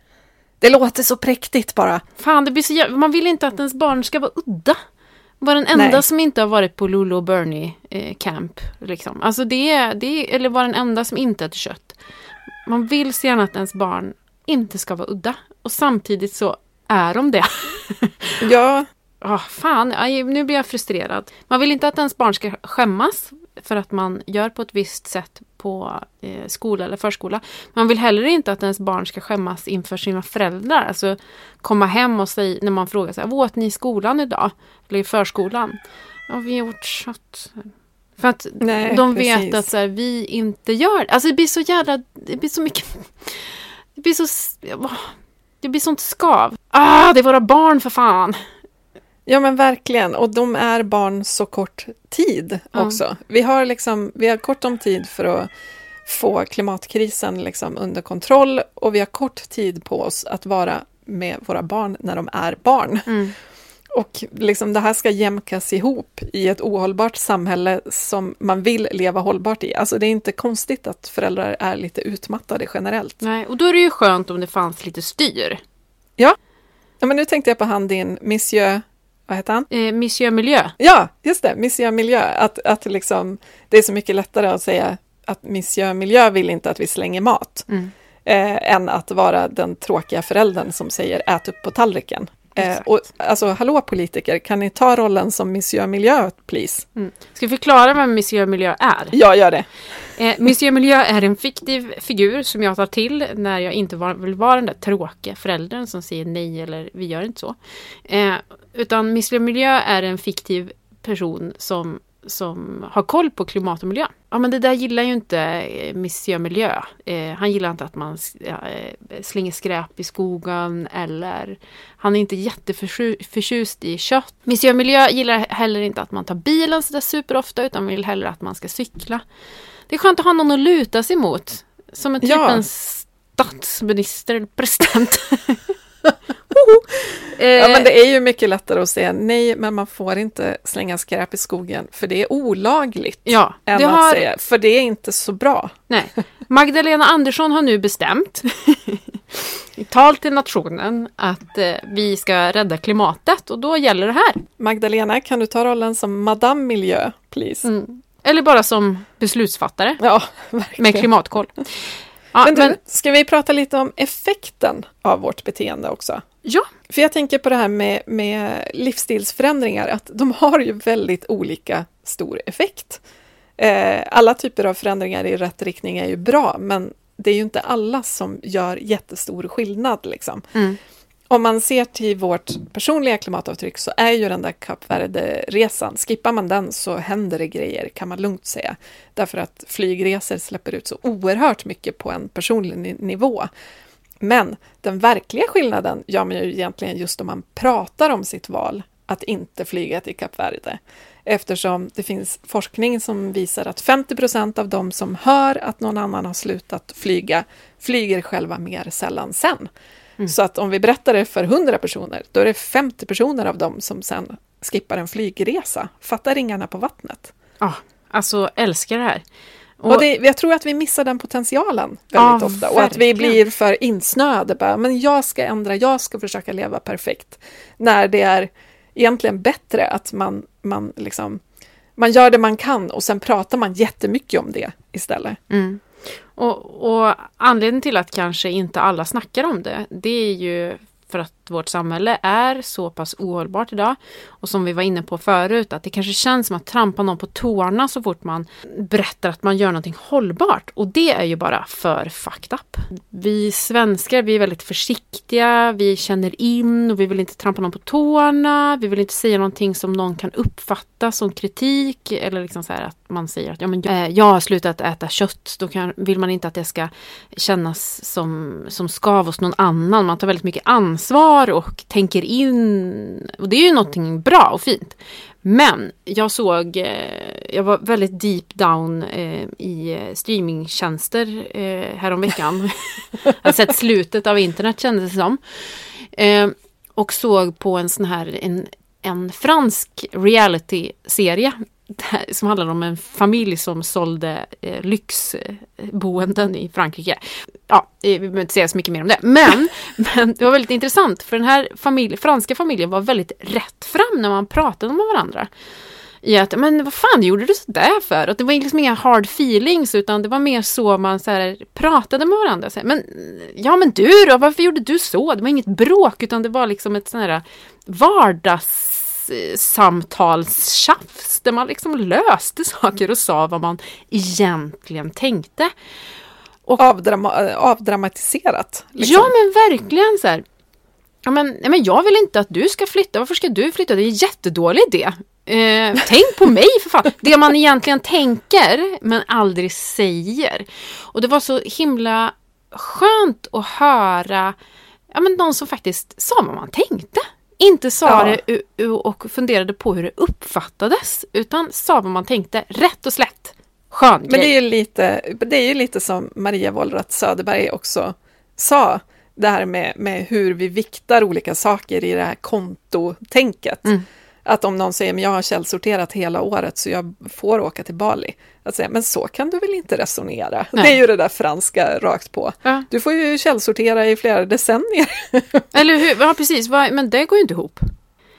S2: Det låter så präktigt bara.
S1: Fan, det blir så jävla... Man vill inte att ens barn ska vara udda. Vara den enda
S2: Nej.
S1: som inte har varit på Lulu och Bernie eh, camp. Liksom. Alltså det är, det eller vara den enda som inte äter kött. Man vill så gärna att ens barn inte ska vara udda. Och samtidigt så är de det.
S2: Ja, <laughs>
S1: Ah, fan, nu blir jag frustrerad. Man vill inte att ens barn ska skämmas för att man gör på ett visst sätt på eh, skola eller förskola. Man vill heller inte att ens barn ska skämmas inför sina föräldrar. Alltså komma hem och säga när man frågar så här, vad åt ni i skolan idag? Eller i förskolan? Ja, vi gjort kött. För att
S2: Nej,
S1: de
S2: precis.
S1: vet att så här, vi inte gör det. Alltså det blir så jävla, det blir så mycket, det blir så, det blir sånt skav. Ah, det är våra barn för fan.
S2: Ja men verkligen. Och de är barn så kort tid
S1: Ja.
S2: också. Vi, har liksom, vi har kort om tid för att få klimatkrisen liksom under kontroll och vi har kort tid på oss att vara med våra barn när de är barn.
S1: Mm.
S2: Och liksom det här ska jämkas ihop i ett ohållbart samhälle som man vill leva hållbart i. Alltså det är inte konstigt att föräldrar är lite utmattade generellt.
S1: Nej, och då är det ju skönt om det fanns lite styr.
S2: Ja, men nu tänkte jag på han din Monsieur, vad heter han?
S1: Eh, Monsieur Miljö.
S2: Ja, just det, Monsieur Miljö. Att, att liksom, det är så mycket lättare att säga att Monsieur Miljö vill inte att vi slänger mat.
S1: Mm.
S2: Eh, än att vara den tråkiga föräldern som säger ät upp på tallriken. Eh, och, alltså, hallå politiker, kan ni ta rollen som Monsieur Miljö, please?
S1: Mm. Ska vi förklara vad Monsieur Miljö är?
S2: Ja, gör det.
S1: Eh, Monsieur Miljö är en fiktiv figur som jag tar till när jag inte var, vill vara den där tråkiga föräldern som säger nej eller vi gör inte så. Eh, utan Monsieur Miljö är en fiktiv person som, som har koll på klimat och miljö. Ja men det där gillar ju inte eh, Monsieur Miljö. Eh, han gillar inte att man eh, slänger skräp i skogen eller han är inte jätteförtjust i kött. Monsieur Miljö gillar heller inte att man tar bilen sådär superofta utan vill hellre att man ska cykla. Det är skönt att ha någon att luta sig mot. Som en typ
S2: Ja.
S1: en statsminister eller president. <laughs> <laughs> eh,
S2: Ja, men det är ju mycket lättare att säga nej, men man får inte slänga skräp i skogen, för det är olagligt.
S1: ja,
S2: Än
S1: det
S2: att
S1: har,
S2: säga, för det är inte så bra.
S1: nej. Magdalena Andersson har nu bestämt <laughs> i tal till nationen att eh, vi ska rädda klimatet och då gäller det här.
S2: Magdalena, kan du ta rollen som Madame Miljö, please?
S1: Mm. Eller bara som beslutsfattare
S2: Ja, <laughs> verkligen.
S1: med klimatkoll. Ja,
S2: men du,
S1: men,
S2: ska vi prata lite om effekten av vårt beteende också?
S1: ja,
S2: För jag tänker på det här med, med livsstilsförändringar, att de har ju väldigt olika stor effekt. Eh, alla typer av förändringar i rätt riktning är ju bra, men det är ju inte alla som gör jättestor skillnad. Liksom.
S1: Mm.
S2: Om man ser till vårt personliga klimatavtryck så är ju den där Kap Verde-resan, skippar man den så händer det grejer kan man lugnt säga. Därför att flygresor släpper ut så oerhört mycket på en personlig nivå. Men den verkliga skillnaden gör man ju egentligen just om man pratar om sitt val att inte flyga till Kap Verde. Eftersom det finns forskning som visar att 50 procent av de som hör att någon annan har slutat flyga flyger själva mer sällan sen. Så att om vi berättar det för 100 personer, då är det 50 personer av dem som sen skippar en flygresa. Fatta ringarna på vattnet.
S1: ja, alltså älskar det här.
S2: Och, det, jag tror att vi missar den potentialen väldigt
S1: Ja,
S2: ofta och att vi
S1: verkligen.
S2: blir för insnöade. Bara, men jag ska ändra, jag ska försöka leva perfekt. När det är egentligen bättre att man, man, liksom, man gör det man kan och sen pratar man jättemycket om det istället.
S1: Mm. Och, och anledningen till att kanske inte alla snackar om det, det är ju för att vårt samhälle är så pass ohållbart idag. Och som vi var inne på förut, att det kanske känns som att trampa någon på tårna så fort man berättar att man gör någonting hållbart. Och det är ju bara för fucked up. Vi svenskar, vi är väldigt försiktiga, vi känner in och vi vill inte trampa någon på tårna. Vi vill inte säga någonting som någon kan uppfatta som kritik. Eller liksom så här att man säger att ja, men, jag, eh, jag har slutat äta kött. Då kan, vill man inte att det ska kännas som, som skav hos någon annan. Man tar väldigt mycket ansvar och tänker in. Och det är ju någonting bra och fint. Men jag såg, eh, jag var väldigt deep down eh, i streamingtjänster eh, häromveckan. <laughs> jag har sett slutet av internet kändes det som. Eh, och såg på en sån här, en, en fransk reality-serie som handlar om en familj som sålde eh, lyxboenden i Frankrike. Ja, eh, vi behöver inte säga så mycket mer om det. Men, <laughs> men det var väldigt intressant för den här familj, franska familjen var väldigt rätt fram när man pratade med varandra. I att, men vad fan gjorde du sådär för? Och det var liksom inga hard feelings utan det var mer så man så här, pratade med varandra. Så här, men ja men du då, varför gjorde du så? Det var inget bråk utan det var liksom ett sånt här vardags samtalstjafs där man liksom löste saker och sa vad man egentligen tänkte.
S2: Och, Avdrama avdramatiserat.
S1: Liksom. Ja men verkligen så här. Ja, men, men jag vill inte att du ska flytta, varför ska du flytta? Det är en jättedålig idé. Eh, tänk på mig för fan! Det man egentligen tänker men aldrig säger. Och det var så himla skönt att höra ja, men någon som faktiskt sa vad man tänkte. Inte sa ja. det och funderade på hur det uppfattades, utan sa vad man tänkte, rätt och slätt. Skön
S2: Men det är ju lite, det är ju lite som Maria Wollratz Söderberg också sa, det här med, med hur vi viktar olika saker i det här kontotänket. Mm. Att om någon säger, men jag har källsorterat hela året så jag får åka till Bali. Att säga, men så kan du väl inte resonera? Nej. Det är ju det där franska rakt på. Ja. Du får ju källsortera i flera decennier. <laughs>
S1: Eller hur, ja precis, men det går ju inte ihop.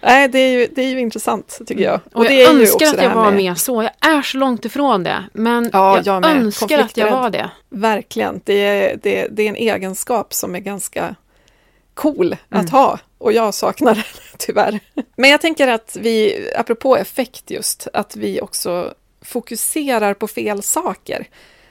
S2: Nej, det är ju, det är ju intressant tycker jag.
S1: Och, och jag önskar att jag var med... mer så. Jag är så långt ifrån det. Men ja, jag, jag önskar att jag var det.
S2: Verkligen. Det är, det, det är en egenskap som är ganska cool mm. att ha. Och jag saknar <laughs> den tyvärr. Men jag tänker att vi, apropå effekt just, att vi också fokuserar på fel saker.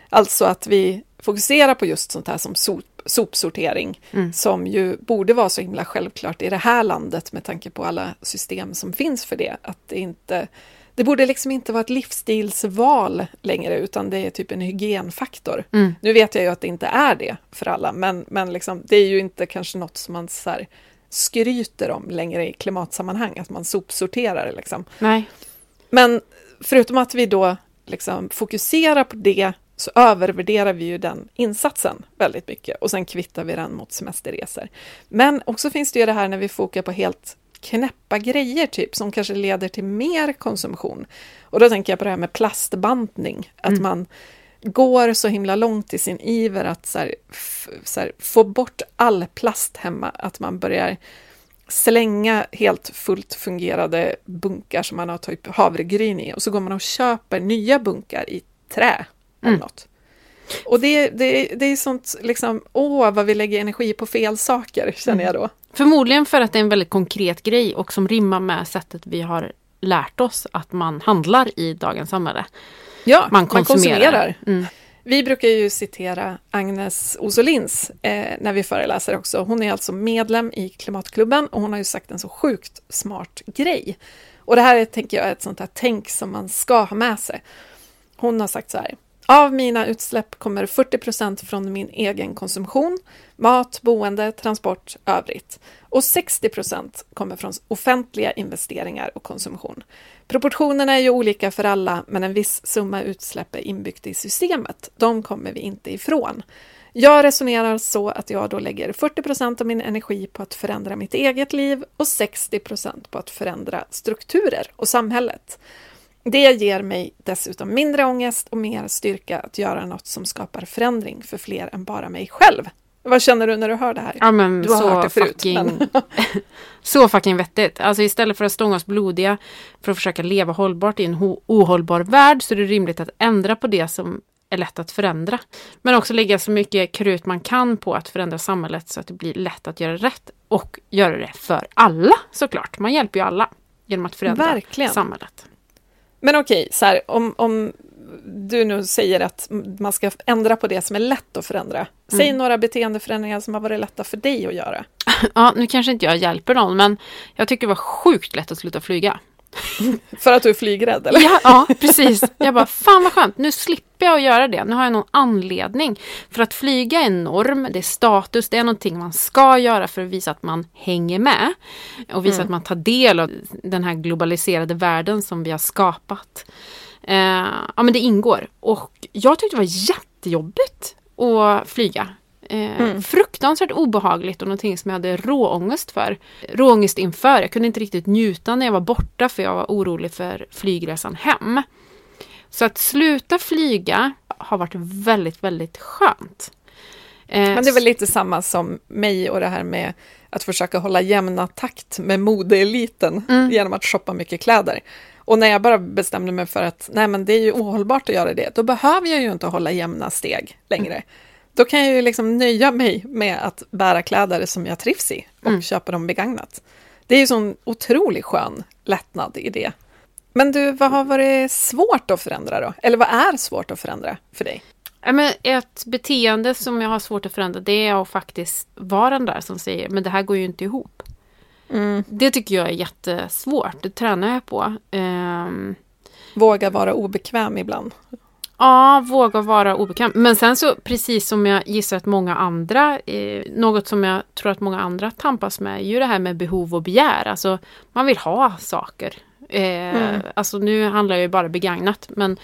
S2: Alltså att vi fokuserar på just sånt här som sop, sopsortering, mm. som ju borde vara så himla självklart i det här landet med tanke på alla system som finns för det. Att det inte det borde liksom inte vara ett livsstilsval längre, utan det är typ en hygienfaktor. Mm. Nu vet jag ju att det inte är det för alla, men, men liksom, det är ju inte kanske något som man så här, skryter om längre i klimatsammanhang, att man sopsorterar. Liksom.
S1: Nej.
S2: Men förutom att vi då liksom fokuserar på det, så övervärderar vi ju den insatsen väldigt mycket och sen kvittar vi den mot semesterresor. Men också finns det ju det här när vi fokar på helt knäppa grejer typ som kanske leder till mer konsumtion. Och då tänker jag på det här med plastbantning, att mm. man går så himla långt i sin iver att så här, så här, få bort all plast hemma, att man börjar slänga helt fullt fungerade bunkar som man har typ havregryn i och så går man och köper nya bunkar i trä. Eller mm. något. Och det, det, det är sånt, liksom, åh vad vi lägger energi på fel saker, känner jag då.
S1: Förmodligen för att det är en väldigt konkret grej och som rimmar med sättet vi har lärt oss att man handlar i dagens samhälle.
S2: Ja, man konsumerar. Man konsumerar. Mm. Vi brukar ju citera Agnes Osolins eh, när vi föreläser också. Hon är alltså medlem i Klimatklubben och hon har ju sagt en så sjukt smart grej. Och det här är, tänker jag, ett sånt här tänk som man ska ha med sig. Hon har sagt så här. Av mina utsläpp kommer 40% från min egen konsumtion, mat, boende, transport, övrigt. Och 60% kommer från offentliga investeringar och konsumtion. Proportionerna är ju olika för alla, men en viss summa utsläpp är inbyggt i systemet. De kommer vi inte ifrån. Jag resonerar så att jag då lägger 40% av min energi på att förändra mitt eget liv och 60% på att förändra strukturer och samhället. Det ger mig dessutom mindre ångest och mer styrka att göra något som skapar förändring för fler än bara mig själv. Vad känner du när du hör det här?
S1: Ja, men du har så hört det förut. Fucking, <laughs> så fucking vettigt. Alltså istället för att stånga oss blodiga för att försöka leva hållbart i en ohållbar värld så är det rimligt att ändra på det som är lätt att förändra. Men också lägga så mycket krut man kan på att förändra samhället så att det blir lätt att göra rätt. Och göra det för alla såklart. Man hjälper ju alla genom att förändra
S2: Verkligen.
S1: samhället.
S2: Men okej, så här, om, om du nu säger att man ska ändra på det som är lätt att förändra. Säg några beteendeförändringar som har varit lätta för dig att göra.
S1: Ja, nu kanske inte jag hjälper någon, men jag tycker det var sjukt lätt att sluta flyga. <laughs>
S2: För att du är flygrädd, eller?
S1: Ja, ja, precis. Jag bara, fan vad skönt, nu slipper jag att göra det. Nu har jag någon anledning. För att flyga är en norm, det är status, det är någonting man ska göra för att visa att man hänger med. Och visa att man tar del av den här globaliserade världen som vi har skapat. Eh, ja, men det ingår. Och jag tyckte det var jättejobbigt att flyga. Eh, Fruktansvärt obehagligt och någonting som jag hade råångest för. Råångest inför. Jag kunde inte riktigt njuta när jag var borta för jag var orolig för flygresan hem. Så att sluta flyga har varit väldigt, väldigt skönt. Eh,
S2: Men det är väl lite samma som mig och det här med att försöka hålla jämna takt med modeeliten genom att shoppa mycket kläder. Och när jag bara bestämde mig för att nej men det är ju ohållbart att göra det, då behöver jag ju inte hålla jämna steg längre. Då kan jag ju liksom nöja mig med att bära kläder som jag trivs i och köpa dem begagnat. Det är ju sån otroligt skön lättnad i det. Men du, vad har varit svårt att förändra då? Eller vad är svårt att förändra för dig?
S1: Men ett beteende som jag har svårt att förändra det är att faktiskt vara den där som säger men det här går ju inte ihop. Det tycker jag är jättesvårt, det tränar jag på. Ehm,
S2: Våga vara obekväm ibland.
S1: ja, våga vara obekväm. Men sen så precis som jag gissar att många andra, eh, något som jag tror att många andra tampas med är ju det här med behov och begär. Alltså man vill ha saker. Eh, Alltså nu handlar det ju bara begagnat men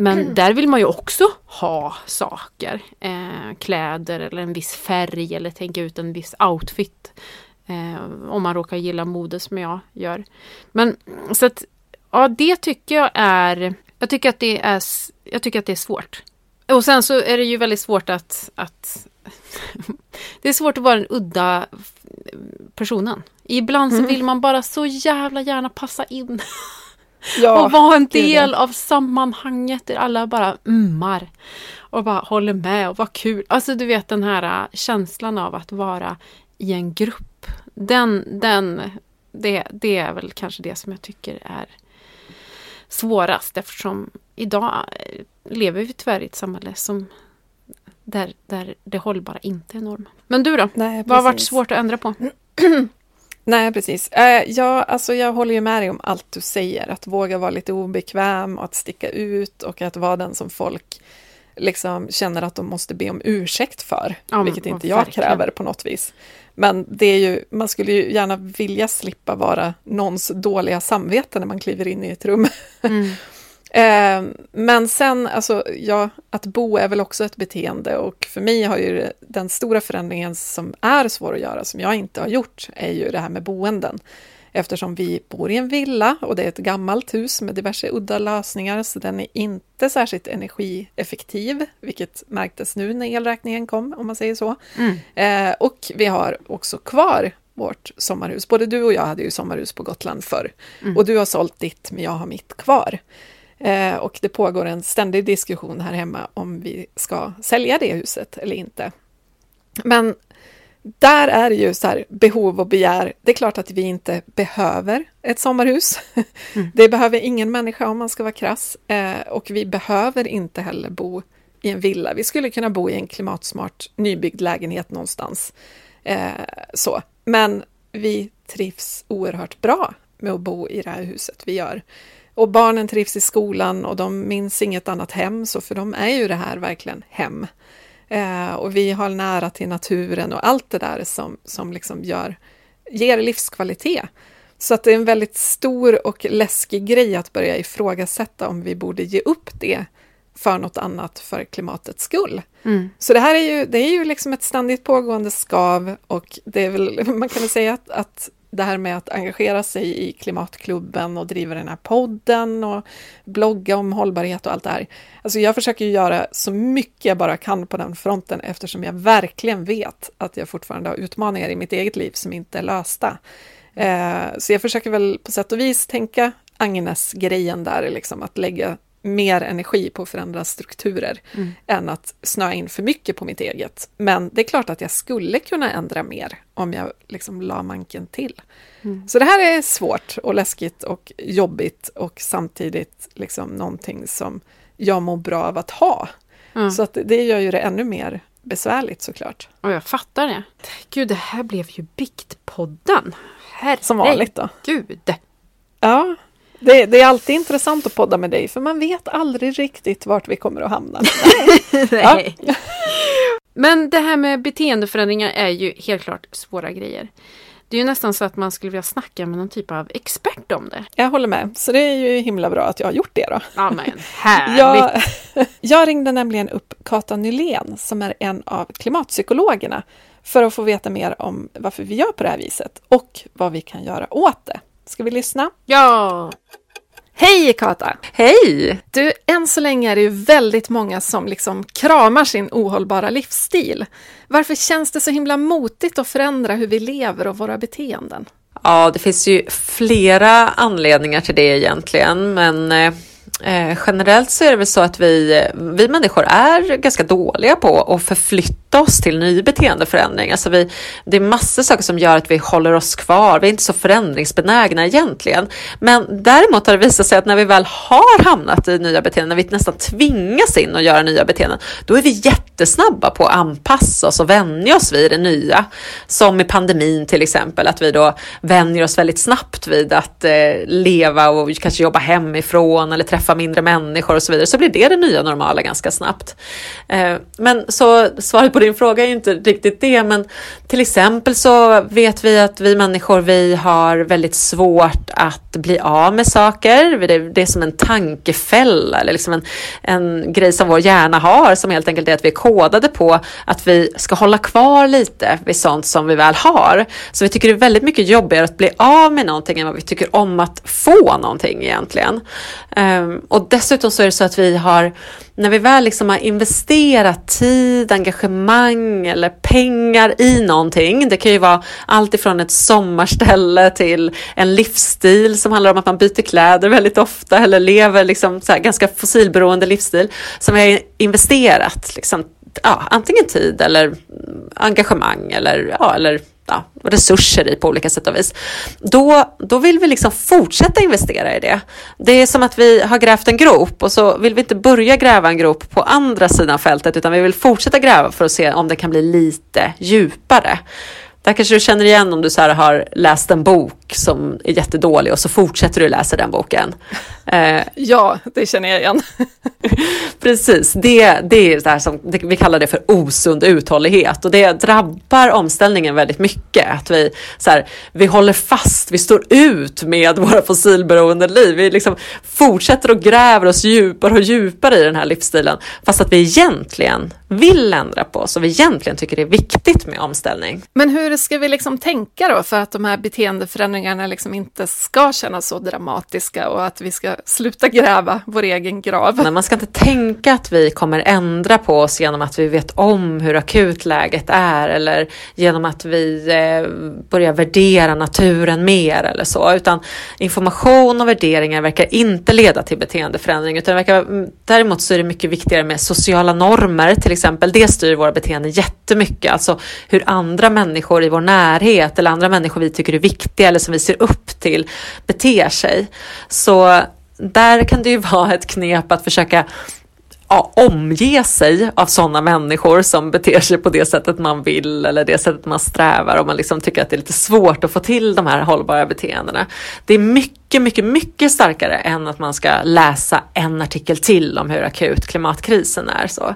S1: men där vill man ju också ha saker. Eh, kläder eller en viss färg eller tänka ut en viss outfit. Eh, om man råkar gilla mode som jag gör. Men så att, ja det tycker jag är, jag tycker att det är, jag tycker att det är svårt. Och sen så är det ju väldigt svårt att, att <laughs> det är svårt att vara den udda personen. Ibland så vill man bara så jävla gärna passa in <laughs>
S2: Ja,
S1: och vara en del av sammanhanget där alla bara ummar och bara håller med och vad kul. Alltså du vet den här äh, känslan av att vara i en grupp. Den, den, det, det är väl kanske det som jag tycker är svårast eftersom idag eh, lever vi tyvärr i ett samhälle som där, där det hållbara inte är norm. Men du då?
S2: Nej,
S1: Vad har varit svårt att ändra på? <clears throat>
S2: Nej, precis. Eh, ja, alltså jag håller ju med dig om allt du säger. Att våga vara lite obekväm och att sticka ut och att vara den som folk liksom känner att de måste be om ursäkt för.
S1: Ja,
S2: vilket inte jag
S1: verkligen.
S2: kräver på något vis. Men det är ju, man skulle ju gärna vilja slippa vara någons dåliga samvete när man kliver in i ett rum.
S1: Mm. <laughs>
S2: Eh, Men sen, alltså, ja, att bo är väl också ett beteende och för mig har ju den stora förändringen som är svår att göra, som jag inte har gjort, är ju det här med boenden. Eftersom vi bor i en villa och det är ett gammalt hus med diverse udda lösningar, så den är inte särskilt energieffektiv, vilket märktes nu när elräkningen kom, om man säger så. Eh, och vi har också kvar vårt sommarhus. Både du och jag hade ju sommarhus på Gotland förr. Och du har sålt ditt, men jag har mitt kvar. Eh, och det pågår en ständig diskussion här hemma om vi ska sälja det huset eller inte. Men där är det ju så här, behov och begär. Det är klart att vi inte behöver ett sommarhus. <laughs> Det behöver ingen människa om man ska vara krass. Eh, och vi behöver inte heller bo i en villa. Vi skulle kunna bo i en klimatsmart nybyggd lägenhet någonstans. Eh, så. Men vi trivs oerhört bra med att bo i det här huset vi gör. Och barnen trivs i skolan och de minns inget annat hem, så för dem är ju det här verkligen hem. Eh, och vi har nära till naturen och allt det där som, som liksom gör, ger livskvalitet. Så att det är en väldigt stor och läskig grej att börja ifrågasätta om vi borde ge upp det för något annat för klimatets skull. Så det här är ju, det är ju liksom ett ständigt pågående skav och det är väl, <laughs> man kan väl säga att, att det här med att engagera sig i klimatklubben och driva den här podden och blogga om hållbarhet och allt det här. Alltså jag försöker ju göra så mycket jag bara kan på den fronten eftersom jag verkligen vet att jag fortfarande har utmaningar i mitt eget liv som inte är lösta. Eh, så jag försöker väl på sätt och vis tänka Agnes-grejen där, liksom att lägga mer energi på att förändra strukturer
S1: Mm.
S2: än att snöa in för mycket på mitt eget. Men det är klart att jag skulle kunna ändra mer om jag liksom la manken till.
S1: Mm.
S2: Så det här är svårt och läskigt och jobbigt och samtidigt liksom någonting som jag mår bra av att ha.
S1: Mm.
S2: Så att det gör ju det ännu mer besvärligt såklart.
S1: Och jag fattar det. Gud, det här blev ju Biktpodden. Herregud.
S2: Som vanligt då.
S1: Gud.
S2: Ja, det, det är alltid intressant att podda med dig för man vet aldrig riktigt vart vi kommer att hamna. <laughs>
S1: Nej. Men det här med beteendeförändringar är ju helt klart svåra grejer. Det är ju nästan så att man skulle vilja snacka med någon typ av expert om det.
S2: Jag håller med, så det är ju himla bra att jag har gjort det då. <laughs>
S1: Ja men härligt!
S2: Jag, jag ringde nämligen upp Kata Nylén som är en av klimatpsykologerna för att få veta mer om varför vi gör på det här viset och vad vi kan göra åt det. Ska vi lyssna?
S1: Ja!
S2: Hej Kata!
S7: Hej!
S2: Du, än så länge är det ju väldigt många som liksom kramar sin ohållbara livsstil. Varför känns det så himla motigt att förändra hur vi lever och våra beteenden?
S7: Ja, det finns ju flera anledningar till det egentligen, men eh, generellt så är det väl så att vi, vi människor är ganska dåliga på att förflytta oss till ny beteendeförändring. Alltså vi, det är massor saker som gör att vi håller oss kvar. Vi är inte så förändringsbenägna egentligen. Men däremot har det visat sig att när vi väl har hamnat i nya beteenden, när vi nästan tvingas in och göra nya beteenden, då är vi jättesnabba på att anpassa oss och vänja oss vid det nya. Som i pandemin till exempel, att vi då vänjer oss väldigt snabbt vid att eh, leva och kanske jobba hemifrån eller träffa mindre människor och så vidare, så blir det det nya normala ganska snabbt. Eh, men så svaret på din fråga är ju inte riktigt det, men till exempel så vet vi att vi människor, vi har väldigt svårt att bli av med saker. Det, det är som en tankefälla eller liksom en, en grej som vår hjärna har som helt enkelt är att vi är kodade på att vi ska hålla kvar lite vid sånt som vi väl har. Så vi tycker det är väldigt mycket jobbigare att bli av med någonting än vad vi tycker om att få någonting egentligen. Ehm, och dessutom så är det så att vi har, när vi väl liksom har investerat tid, engagemang eller pengar i någonting, det kan ju vara allt ifrån ett sommarställe till en livsstil som handlar om att man byter kläder väldigt ofta eller lever liksom så här ganska fossilberoende livsstil som vi har investerat liksom, ja, antingen tid eller engagemang eller, ja, eller ja, resurser i på olika sätt och vis. Då, då vill vi liksom fortsätta investera i det. Det är som att vi har grävt en grop och så vill vi inte börja gräva en grop på andra sidan fältet utan vi vill fortsätta gräva för att se om det kan bli lite djupare. Där kanske du känner igen om du så har läst en bok som är jättedålig och så fortsätter du läsa den boken. Eh,
S2: Ja, det känner jag igen. <laughs>
S7: Precis, det, det är det här som det, vi kallar det för osund uthållighet och det drabbar omställningen väldigt mycket. Att vi, så här, vi håller fast, vi står ut med <laughs> våra fossilberoende liv. Vi liksom fortsätter och gräver oss djupare och djupare i den här livsstilen fast att vi egentligen vill ändra på oss och vi egentligen tycker det är viktigt med omställning.
S2: Men hur ska vi liksom tänka då för att de här beteendeförändringarna liksom inte ska kännas så dramatiska och att vi ska sluta gräva vår egen grav?
S7: Men man ska inte tänka att vi kommer ändra på oss genom att vi vet om hur akut läget är eller genom att vi eh, börjar värdera naturen mer eller så, utan information och värderingar verkar inte leda till beteendeförändring, utan verkar, mm, däremot så är det mycket viktigare med sociala normer till exempel. Det styr våra beteenden jättemycket, alltså hur andra människor i vår närhet eller andra människor vi tycker är viktiga eller som vi ser upp till beter sig. Så där kan det ju <laughs> vara ett knep att försöka ja, omge sig av sådana människor som beter sig på det sättet man vill eller det sättet man strävar och man liksom tycker att det är lite svårt att få till de här hållbara beteendena. Det är mycket, mycket, mycket starkare än att man ska läsa en artikel till om hur akut klimatkrisen är. Så.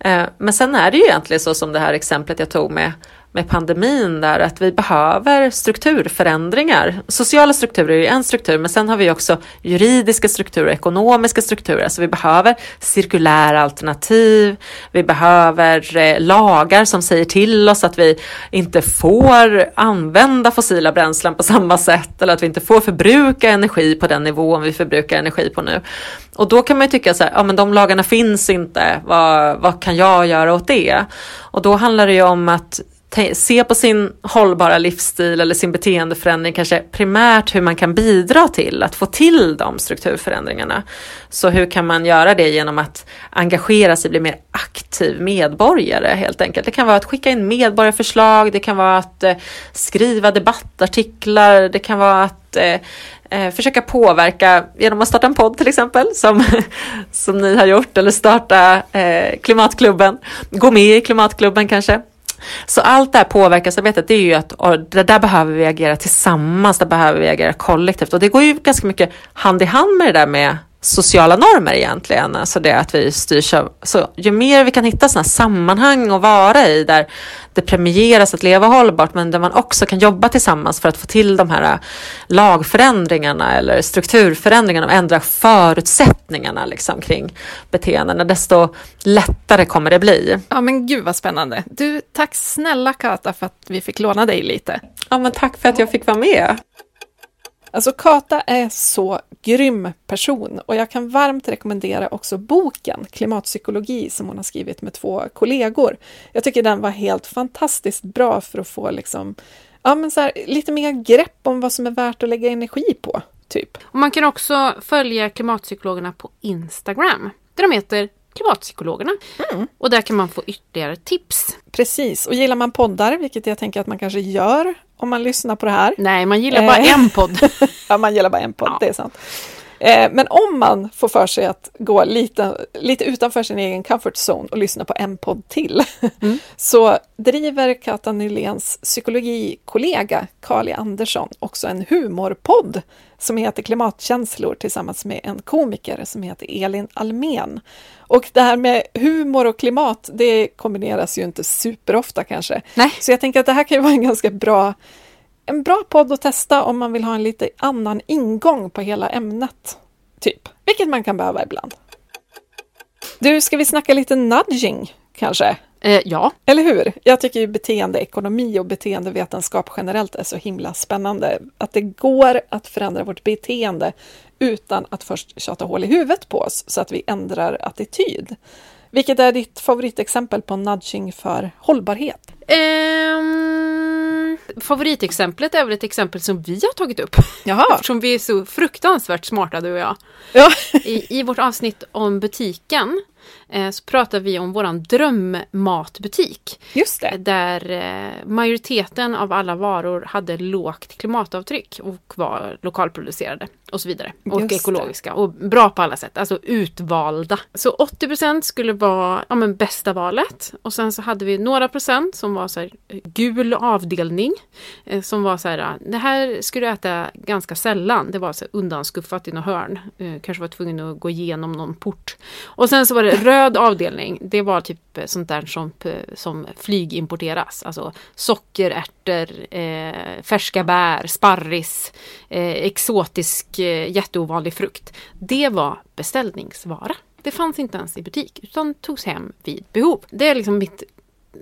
S7: Eh, men sen är det ju egentligen så som det här exemplet jag tog med med pandemin där att vi behöver strukturförändringar. Sociala strukturer är en struktur men sen har vi också juridiska strukturer, ekonomiska strukturer. Så vi behöver cirkulära alternativ, vi behöver eh, lagar som säger till oss att vi inte får använda fossila bränslen på samma sätt eller att vi inte får förbruka energi på den nivån vi förbrukar energi på nu. Och då kan man ju tycka så här, ja men de lagarna finns inte, vad, vad kan jag göra åt det? Och då handlar det ju om att se på sin hållbara livsstil eller sin beteendeförändring kanske primärt hur man kan bidra till att få till de strukturförändringarna. Så hur kan man göra det genom att engagera sig, bli mer aktiv medborgare helt enkelt. Det kan vara att skicka in medborgarförslag, det kan vara att eh, skriva debattartiklar, det kan vara att eh, eh, försöka påverka genom att starta en podd till exempel, som, <laughs> som ni har gjort, eller starta eh, Klimatklubben, gå med i Klimatklubben kanske. Så allt det här påverkansarbetet, det är ju att det där behöver vi agera tillsammans, där behöver vi agera kollektivt. Och det går ju ganska mycket hand i hand med det där med sociala normer egentligen, alltså det att vi styrs av, så ju mer vi kan hitta sådana sammanhang och vara i där det premieras att leva hållbart men där man också kan jobba tillsammans för att få till de här lagförändringarna eller strukturförändringarna och ändra förutsättningarna liksom kring beteendena, desto lättare kommer det bli.
S2: Ja men gud vad spännande. Du, tack snälla Kata för att vi fick låna dig lite.
S7: Ja men tack för att jag fick vara med.
S2: Alltså Kata är så grym person och jag kan varmt rekommendera också boken Klimatpsykologi som hon har skrivit med två kollegor. Jag tycker den var helt fantastiskt bra för att få liksom, ja, men så här, lite mer grepp om vad som är värt att lägga energi på. Typ.
S1: Och man kan också följa klimatpsykologerna på Instagram. Där de heter Klimatpsykologerna. Och där kan man få ytterligare tips.
S2: Precis, och gillar man poddar, vilket jag tänker att man kanske gör om man lyssnar på det här.
S1: Nej, man gillar bara
S2: Eh.
S1: en podd. <laughs>
S2: Ja, man gillar bara en podd,
S1: Ja.
S2: det är sant. Eh, Men om man får för sig att gå lite, lite utanför sin egen comfort zone och lyssna på en podd till, <laughs> så driver Kata Nyléns psykologikollega Kali Andersson också en humorpodd som heter Klimatkänslor tillsammans med en komiker som heter Elin Almen. Och det här med humor och klimat, det kombineras ju inte superofta kanske.
S1: Nej.
S2: Så jag tänker att det här kan ju vara en ganska bra en bra podd att testa om man vill ha en lite annan ingång på hela ämnet. Typ, vilket man kan behöva ibland. Du, ska vi snacka lite nudging kanske?
S1: Eh, ja,
S2: Eller hur? Jag tycker ju beteendeekonomi och beteendevetenskap generellt är så himla spännande. Att det går att förändra vårt beteende utan att först tjata hål i huvudet på oss så att vi ändrar attityd. Vilket är ditt favoritexempel på nudging för hållbarhet?
S1: Ehm, favoritexemplet är väl ett exempel som vi har tagit upp.
S2: Jaha, <laughs>
S1: Eftersom vi är så fruktansvärt smarta du och jag.
S2: ja.
S1: I, I vårt avsnitt om butiken så pratar vi om våran drömmatbutik.
S2: just det.
S1: Där eh, majoriteten av alla varor hade lågt klimatavtryck och var lokalproducerade och så vidare. Och
S2: Just
S1: ekologiska och bra på alla sätt, alltså utvalda. Så 80% skulle vara ja, men bästa valet och sen så hade vi några procent som var så här, eh, gul avdelning. Eh, som var så här, eh, det här skulle du äta ganska sällan. Det var så här, undanskuffat i något hörn. Eh, kanske var tvungen att gå igenom någon port. Och sen så var det röd Röd avdelning. Det var typ eh, sånt där som, eh, som flygimporteras. Alltså socker, ärtor, eh, färska bär, sparris, eh, exotisk eh, jätteovanlig frukt. Det var beställningsvara. Det fanns inte ens i butik utan togs hem vid behov. Det är liksom mitt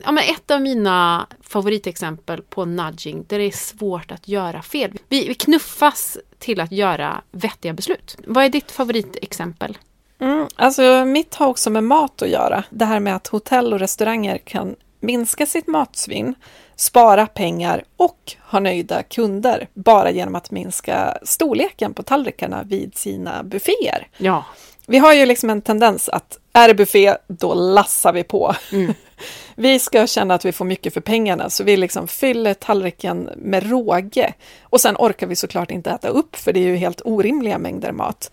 S1: Ja, men ett av mina favoritexempel på nudging där det är svårt att göra fel. Vi, vi knuffas till att göra vettiga beslut. Vad är ditt favoritexempel?
S2: Mm, alltså mitt har också med mat att göra. Det här med att hotell och restauranger kan minska sitt matsvinn, spara pengar och ha nöjda kunder bara genom att minska storleken på tallrikarna vid sina bufféer.
S1: Ja,
S2: Vi har ju liksom en tendens att är det buffé, då lassar vi på. <laughs> vi ska känna att vi får mycket för pengarna, så vi liksom fyller tallriken med råge. Och sen orkar vi såklart inte äta upp, för det är ju helt orimliga mängder mat.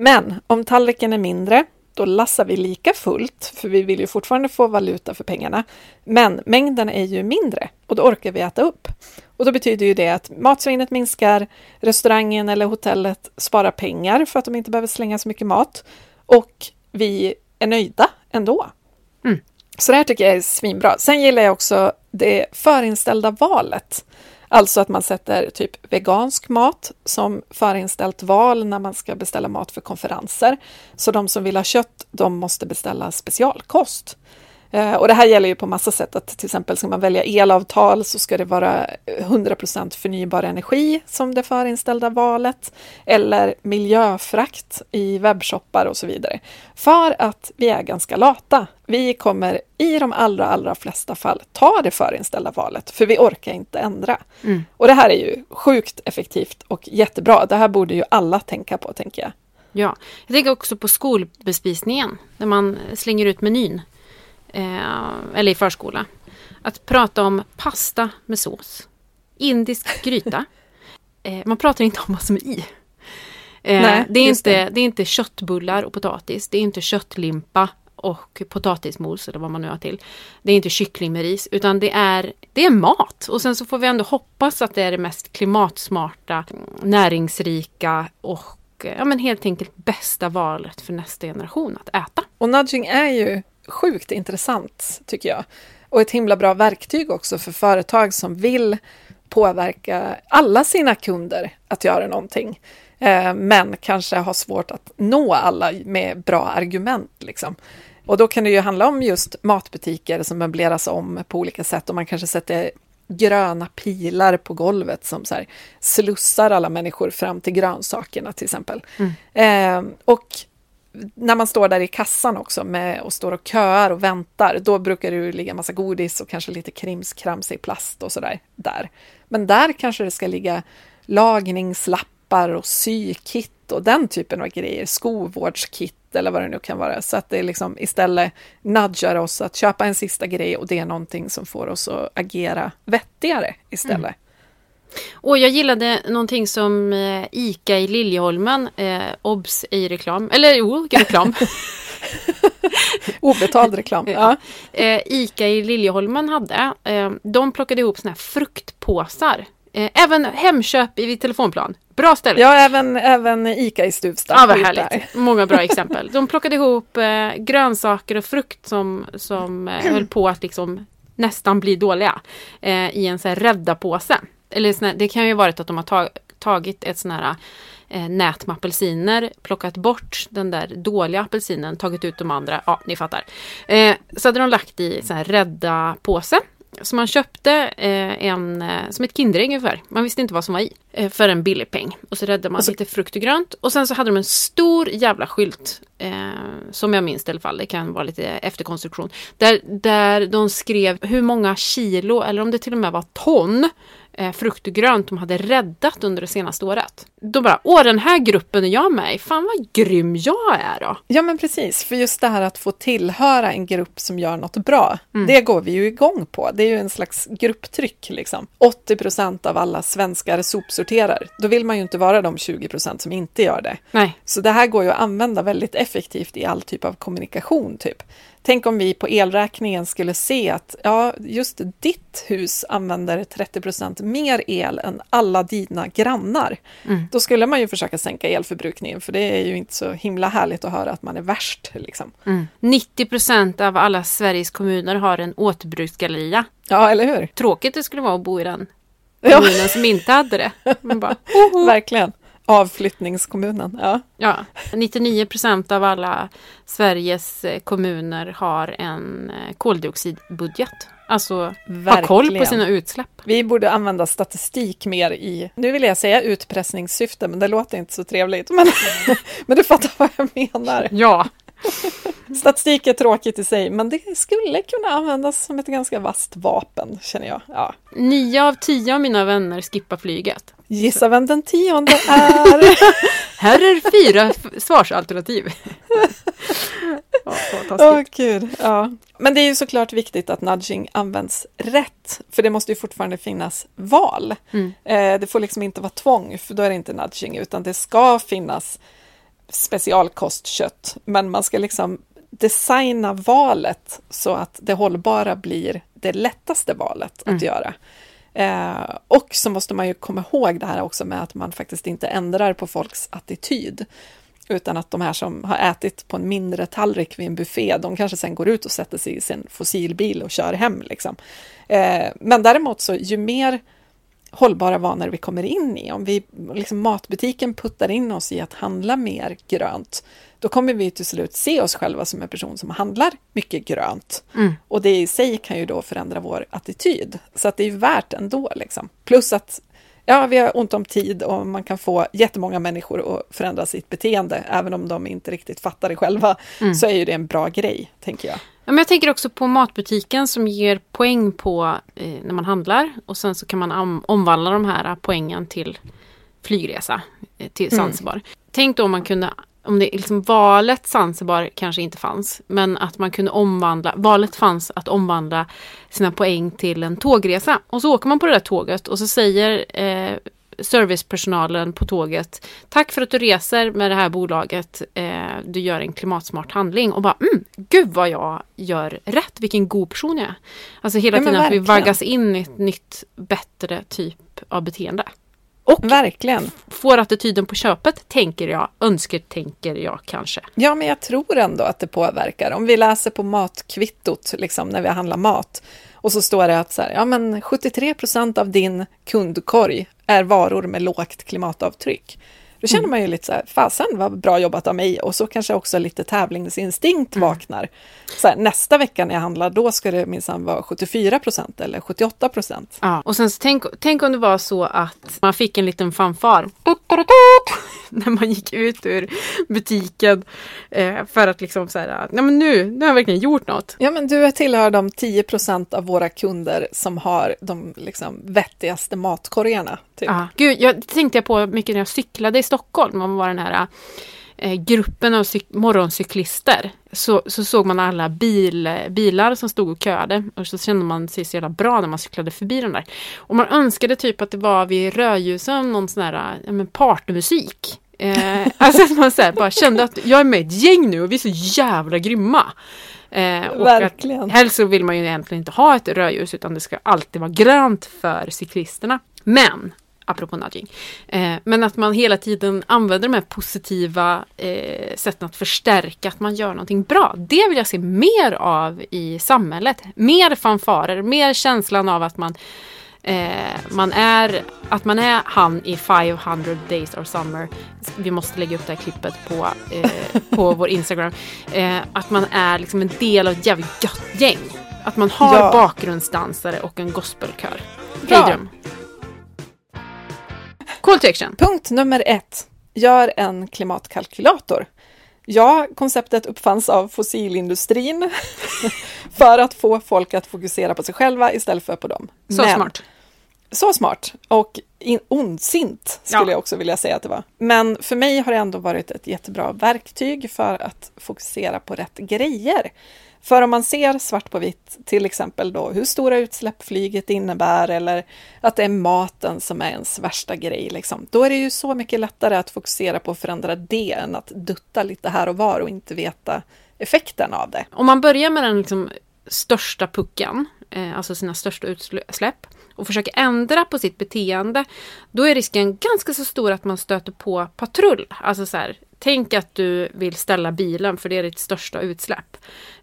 S2: Men om tallriken är mindre, då lassar vi lika fullt, för vi vill ju fortfarande få valuta för pengarna. Men mängden är ju mindre och då orkar vi äta upp. Och då betyder ju det att matsvinnet minskar, restaurangen eller hotellet sparar pengar för att de inte behöver slänga så mycket mat och vi är nöjda ändå. Så det här tycker jag är svinbra. Sen gillar jag också det förinställda valet. Alltså att man sätter typ vegansk mat som förinställt val när man ska beställa mat för konferenser. Så de som vill ha kött, de måste beställa specialkost. Eh, och det här gäller ju på massa sätt, att till exempel ska man välja elavtal så ska det vara 100% förnybar energi som det förinställda valet, eller miljöfrakt i webbshoppar och så vidare. För att vi är ganska lata. Vi kommer i de allra, allra flesta fall ta det förinställda valet, för vi orkar inte ändra.
S1: Mm.
S2: Och det här är ju sjukt effektivt och jättebra. Det här borde ju alla tänka på, tänker jag.
S1: Ja, jag tänker också på skolbespisningen, när man slänger ut menyn. Eh, eller i förskola. Att prata om pasta med sås, indisk gryta. <laughs> Eh, man pratar inte om vad som är i. Eh,
S2: Nej,
S1: det, är inte,
S2: det.
S1: det är inte köttbullar och potatis, det är inte köttlimpa och potatismos eller vad man nu har till. Det är inte kyckling med ris utan det är, det är mat. Och sen så får vi ändå hoppas att det är det mest klimatsmarta, näringsrika och eh, ja, men helt enkelt bästa valet för nästa generation att äta.
S2: Och nudging är ju sjukt intressant, tycker jag. Och ett himla bra verktyg också för företag som vill påverka alla sina kunder att göra någonting. Eh, men kanske har svårt att nå alla med bra argument. Liksom. Och då kan det ju handla om just matbutiker som möbleras om på olika sätt och man kanske sätter gröna pilar på golvet som så slussar alla människor fram till grönsakerna till exempel. Eh, och när man står där i kassan också med, och står och köar och väntar, då brukar det ju ligga massa godis och kanske lite krimskrams i plast och sådär där. Men där kanske det ska ligga lagningslappar och sykit och den typen av grejer, skovårdskit eller vad det nu kan vara, så att det liksom istället nudgar oss att köpa en sista grej och det är någonting som får oss att agera vettigare istället. Mm.
S1: Och jag gillade någonting som eh, ICA i Liljeholmen, eh, obs i reklam, eller jo, reklam. <laughs> <laughs>
S2: Obetald reklam. Ja.
S1: eh, ICA i Liljeholmen hade. Eh, de plockade ihop såna här fruktpåsar. Eh, även Hemköp i telefonplan. Bra ställe.
S2: ja, även, även ICA i Stuvsta.
S1: Ja, vad härligt. Många bra <laughs> exempel. De plockade ihop eh, grönsaker och frukt som, som eh, höll på att liksom nästan bli dåliga i en så här rädda-påse. Eller sån här, det kan ju varit att de har tag, tagit ett sån här eh, nät med apelsiner, plockat bort den där dåliga apelsinen, tagit ut de andra, ja ni fattar. Eh, så hade de lagt i sån här rädda-påse. Så man köpte eh, en, eh, som ett Kinderägg ungefär. Man visste inte vad som var i. Eh, för en billig peng. Och så räddade man lite frukt och grönt. Och sen så hade de en stor jävla skylt. Eh, som jag minns i alla fall. Det kan vara lite efterkonstruktion. Där, där de skrev hur många kilo, eller om det till och med var ton, eh, frukt och grönt de hade räddat under det senaste året. Då bara, åh den här gruppen är jag med i. Fan vad grym jag är då.
S2: Ja, men precis. För just det här att få tillhöra en grupp som gör något bra, det går vi ju igång på. Det är ju en slags grupptryck. Liksom. 80 procent av alla svenskar sopsorterar. Då vill man ju inte vara de 20 procent som inte gör det.
S1: Nej.
S2: Så det här går ju att använda väldigt effektivt i all typ av kommunikation. Typ. Tänk om vi på elräkningen skulle se att ja, just ditt hus använder 30 procent mer el än alla dina grannar. Då skulle man ju försöka sänka elförbrukningen, för det är ju inte så himla härligt att höra att man är värst. Liksom.
S1: 90 procent av alla Sveriges kommuner har en återbruksgalleria.
S2: Ja, eller hur?
S1: Tråkigt det skulle vara att bo i den
S2: Ja.
S1: kommunen som inte hade det. Bara, <laughs>
S2: Verkligen. Avflyttningskommunen. Ja.
S1: ja, 99 procent av alla Sveriges eh, kommuner har en eh, koldioxidbudget. Alltså ha koll på
S2: Verkligen.
S1: sina utsläpp.
S2: Vi borde använda statistik mer i, nu vill jag säga utpressningssyfte, men det låter inte så trevligt. Men, <laughs> men du fattar vad jag menar.
S1: Ja, <laughs>
S2: Statistik är tråkigt i sig, men det skulle kunna användas som ett ganska vasst vapen, känner jag. Ja.
S1: nio av tio av mina vänner skippar flyget.
S2: Gissa vem den tionde är? <laughs>
S1: Här är fyra svarsalternativ. <laughs> ja, taskigt.
S2: gud, ja. Men det är ju såklart viktigt att nudging används rätt, för det måste ju fortfarande finnas val. Eh, det får liksom inte vara tvång, för då är det inte nudging, utan det ska finnas specialkostkött, men man ska liksom designa valet så att det hållbara blir det lättaste valet att göra. Eh, och så måste man ju komma ihåg det här också med att man faktiskt inte ändrar på folks attityd. Utan att de här som har ätit på en mindre tallrik vid en buffé, de kanske sen går ut och sätter sig i sin fossilbil och kör hem. Liksom. Eh, men däremot så ju mer hållbara vanor vi kommer in i. Om vi, liksom matbutiken puttar in oss i att handla mer grönt, då kommer vi till slut se oss själva som en person som handlar mycket grönt.
S1: Mm.
S2: Och det i sig kan ju då förändra vår attityd. Så att det är värt ändå. Liksom. Plus att ja, vi har ont om tid och man kan få jättemånga människor att förändra sitt beteende, även om de inte riktigt fattar det själva, så är ju det en bra grej, tänker jag.
S1: Men jag tänker också på matbutiken som ger poäng på eh, när man handlar och sen så kan man om, omvandla de här poängen till flygresa eh, till Zanzibar. Tänk då om man kunde om det liksom valet Zanzibar kanske inte fanns, men att man kunde omvandla, valet fanns att omvandla sina poäng till en tågresa. Och så åker man på det där tåget och så säger eh, servicepersonalen på tåget Tack för att du reser med det här bolaget. Eh, du gör en klimatsmart handling och bara mm, Gud vad jag gör rätt, vilken god person jag är. Alltså hela
S2: Ja,
S1: tiden att vi vaggas in i ett nytt, bättre typ av beteende. Och
S2: Verkligen.
S1: får attityden på köpet, tänker jag, önskar tänker jag kanske.
S2: Ja, men jag tror ändå att det påverkar. Om vi läser på matkvittot, liksom, när vi handlar mat, och så står det att så här, ja, men 73 procent av din kundkorg är varor med lågt klimatavtryck. Då känner man ju lite så här, fasen vad bra jobbat av mig och så kanske också lite tävlingsinstinkt vaknar. Så här, nästa vecka när jag handlar, då ska det minsann vara 74 procent eller 78 procent.
S1: Ja, och sen så tänk, tänk om det var så att man fick en liten fanfar när man gick ut ur butiken eh, för att liksom så här, nej men nu, nu har jag verkligen gjort något.
S2: Ja, men du tillhör de 10 procent av våra kunder som har de liksom, vettigaste matkorgarna. Typ.
S1: Ja. Gud, jag tänkte jag på mycket när jag cyklade i Stockholm, man var den här eh, gruppen av cyk- morgoncyklister. Så, så såg man alla bil, bilar som stod och köade och så kände man sig så jävla bra när man cyklade förbi den där. Och man önskade typ att det var vid rödljusen någon sån här ja, men partymusik. Eh, <laughs> alltså att man så här, bara kände att jag är med i ett gäng nu och vi är så jävla grymma. Eh, och
S2: Verkligen.
S1: Att, helst så vill man ju egentligen inte ha ett rödljus utan det ska alltid vara grönt för cyklisterna. Men, apropå nudging, eh, men att man hela tiden använder de här positiva eh, sätten att förstärka att man gör någonting bra. Det vill jag se mer av i samhället. Mer fanfarer, mer känslan av att man Eh, man är, att man är han i 500 days of summer. Vi måste lägga upp det här klippet på, eh, på vår Instagram. Eh, att man är liksom en del av ett jävligt gött gäng. Att man har
S2: Ja.
S1: bakgrundsdansare och en gospelkör.
S2: Bra.
S1: Call to action.
S2: Punkt nummer ett. Gör en klimatkalkylator. Ja, konceptet uppfanns av fossilindustrin <laughs> för att få folk att fokusera på sig själva istället för på dem.
S1: Så
S2: Men-
S1: smart.
S2: Så smart och in, ondsint skulle
S1: Ja.
S2: jag också vilja säga att det var. Men för mig har det ändå varit ett jättebra verktyg för att fokusera på rätt grejer. För om man ser svart på vitt, till exempel då hur stora utsläpp flyget innebär eller att det är maten som är ens värsta grej, liksom, då är det ju så mycket lättare att fokusera på att förändra det än att dutta lite här och var och inte veta effekten av det.
S1: Om man börjar med den liksom största pucken, eh, alltså sina största utsläpp, och försöker ändra på sitt beteende, då är risken ganska så stor att man stöter på patrull. Alltså så här, tänk att du vill ställa bilen för det är ditt största utsläpp.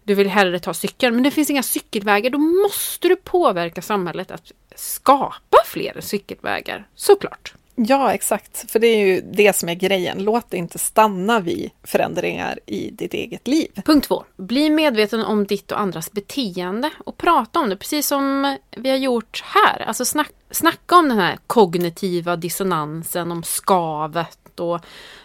S1: Du vill hellre ta cykeln, men det finns inga cykelvägar. Då måste du påverka samhället att skapa fler cykelvägar, såklart.
S2: Ja, exakt. För det är ju det som är grejen. Låt det inte stanna vid förändringar i ditt eget liv.
S1: Punkt två. Bli medveten om ditt och andras beteende och prata om det, precis som vi har gjort här. Alltså snack, snacka om den här kognitiva dissonansen, om skavet och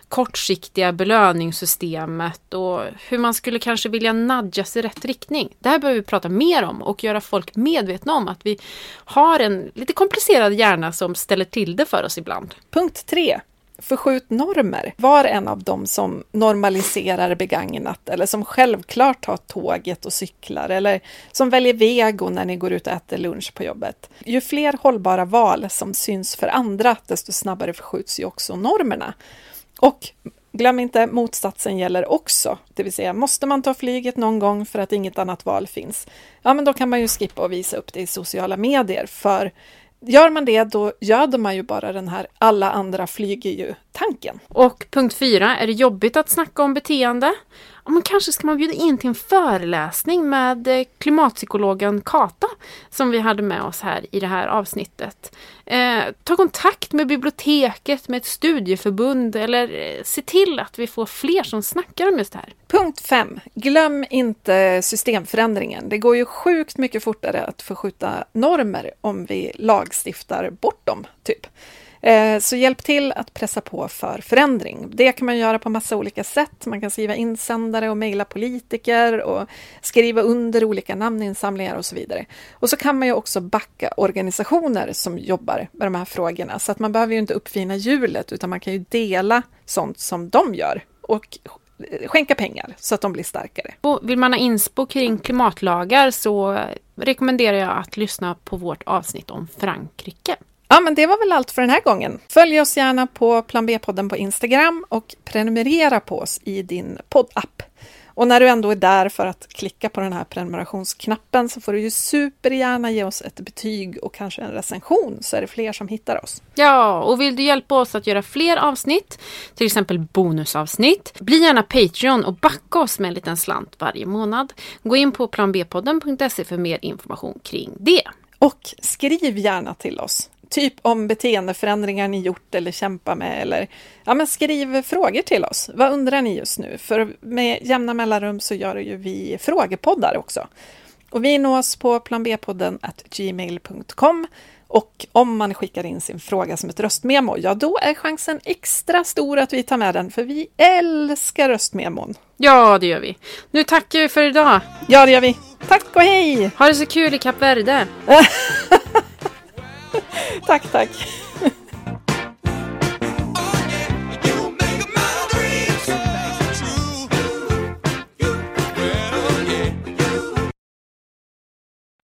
S1: kortsiktiga belöningssystemet och hur man skulle kanske vilja nudgas i rätt riktning. Det här behöver vi prata mer om och göra folk medvetna om att vi har en lite komplicerad hjärna som ställer till det för oss ibland.
S2: Punkt tre. Förskjut normer. Var en av dem som normaliserar begagnat eller som självklart tar tåget och cyklar eller som väljer vego när ni går ut och äter lunch på jobbet. Ju fler hållbara val som syns för andra, desto snabbare förskjuts ju också normerna. Och glöm inte, motsatsen gäller också. Det vill säga, måste man ta flyget någon gång för att inget annat val finns? Ja, men då kan man ju skippa och visa upp det i sociala medier. För gör man det, då göder man ju bara den här alla andra flyger ju-tanken.
S1: Och punkt fyra, är det jobbigt att snacka om beteende? Ja, men kanske ska man bjuda in till en föreläsning med eh, klimatpsykologen Kata som vi hade med oss här i det här avsnittet. Eh, ta kontakt med biblioteket, med ett studieförbund eller eh, se till att vi får fler som snackar om just det här.
S2: Punkt 5. Glöm inte systemförändringen. Det går ju sjukt mycket fortare att förskjuta normer om vi lagstiftar bort dem, typ. Eh, så hjälp till att pressa på för förändring. Det kan man göra på massa olika sätt. Man kan skriva insändare och mejla politiker och skriva under olika namninsamlingar och så vidare. Och så kan man ju också backa organisationer som jobbar med de här frågorna. Så att man behöver ju inte uppfinna hjulet utan man kan ju dela sånt som de gör och skänka pengar så att de blir starkare.
S1: Och vill man ha inspo kring klimatlagar så rekommenderar jag att lyssna på vårt avsnitt om Frankrike.
S2: Ja, men det var väl allt för den här gången. Följ oss gärna på Plan B-podden på Instagram och prenumerera på oss i din poddapp. Och när du ändå är där för att klicka på den här prenumerationsknappen så får du ju supergärna ge oss ett betyg och kanske en recension så är det fler som hittar oss.
S1: Ja, och vill du hjälpa oss att göra fler avsnitt, till exempel bonusavsnitt, bli gärna Patreon och backa oss med en liten slant varje månad. Gå in på planbpodden.se för mer information kring det.
S2: Och skriv gärna till oss. Typ om beteendeförändringar ni gjort eller kämpar med eller ja, men skriv frågor till oss. Vad undrar ni just nu? För med jämna mellanrum så gör ju vi frågepoddar också. Och vi nås på planbpodden gmail.com och om man skickar in sin fråga som ett röstmemo, ja då är chansen extra stor att vi tar med den, för vi älskar röstmemon.
S1: Ja, det gör vi. Nu tackar vi för idag.
S2: Ja, det gör vi. Tack och hej!
S1: Ha det så kul i Kap Verde. <laughs>
S2: Tack, tack.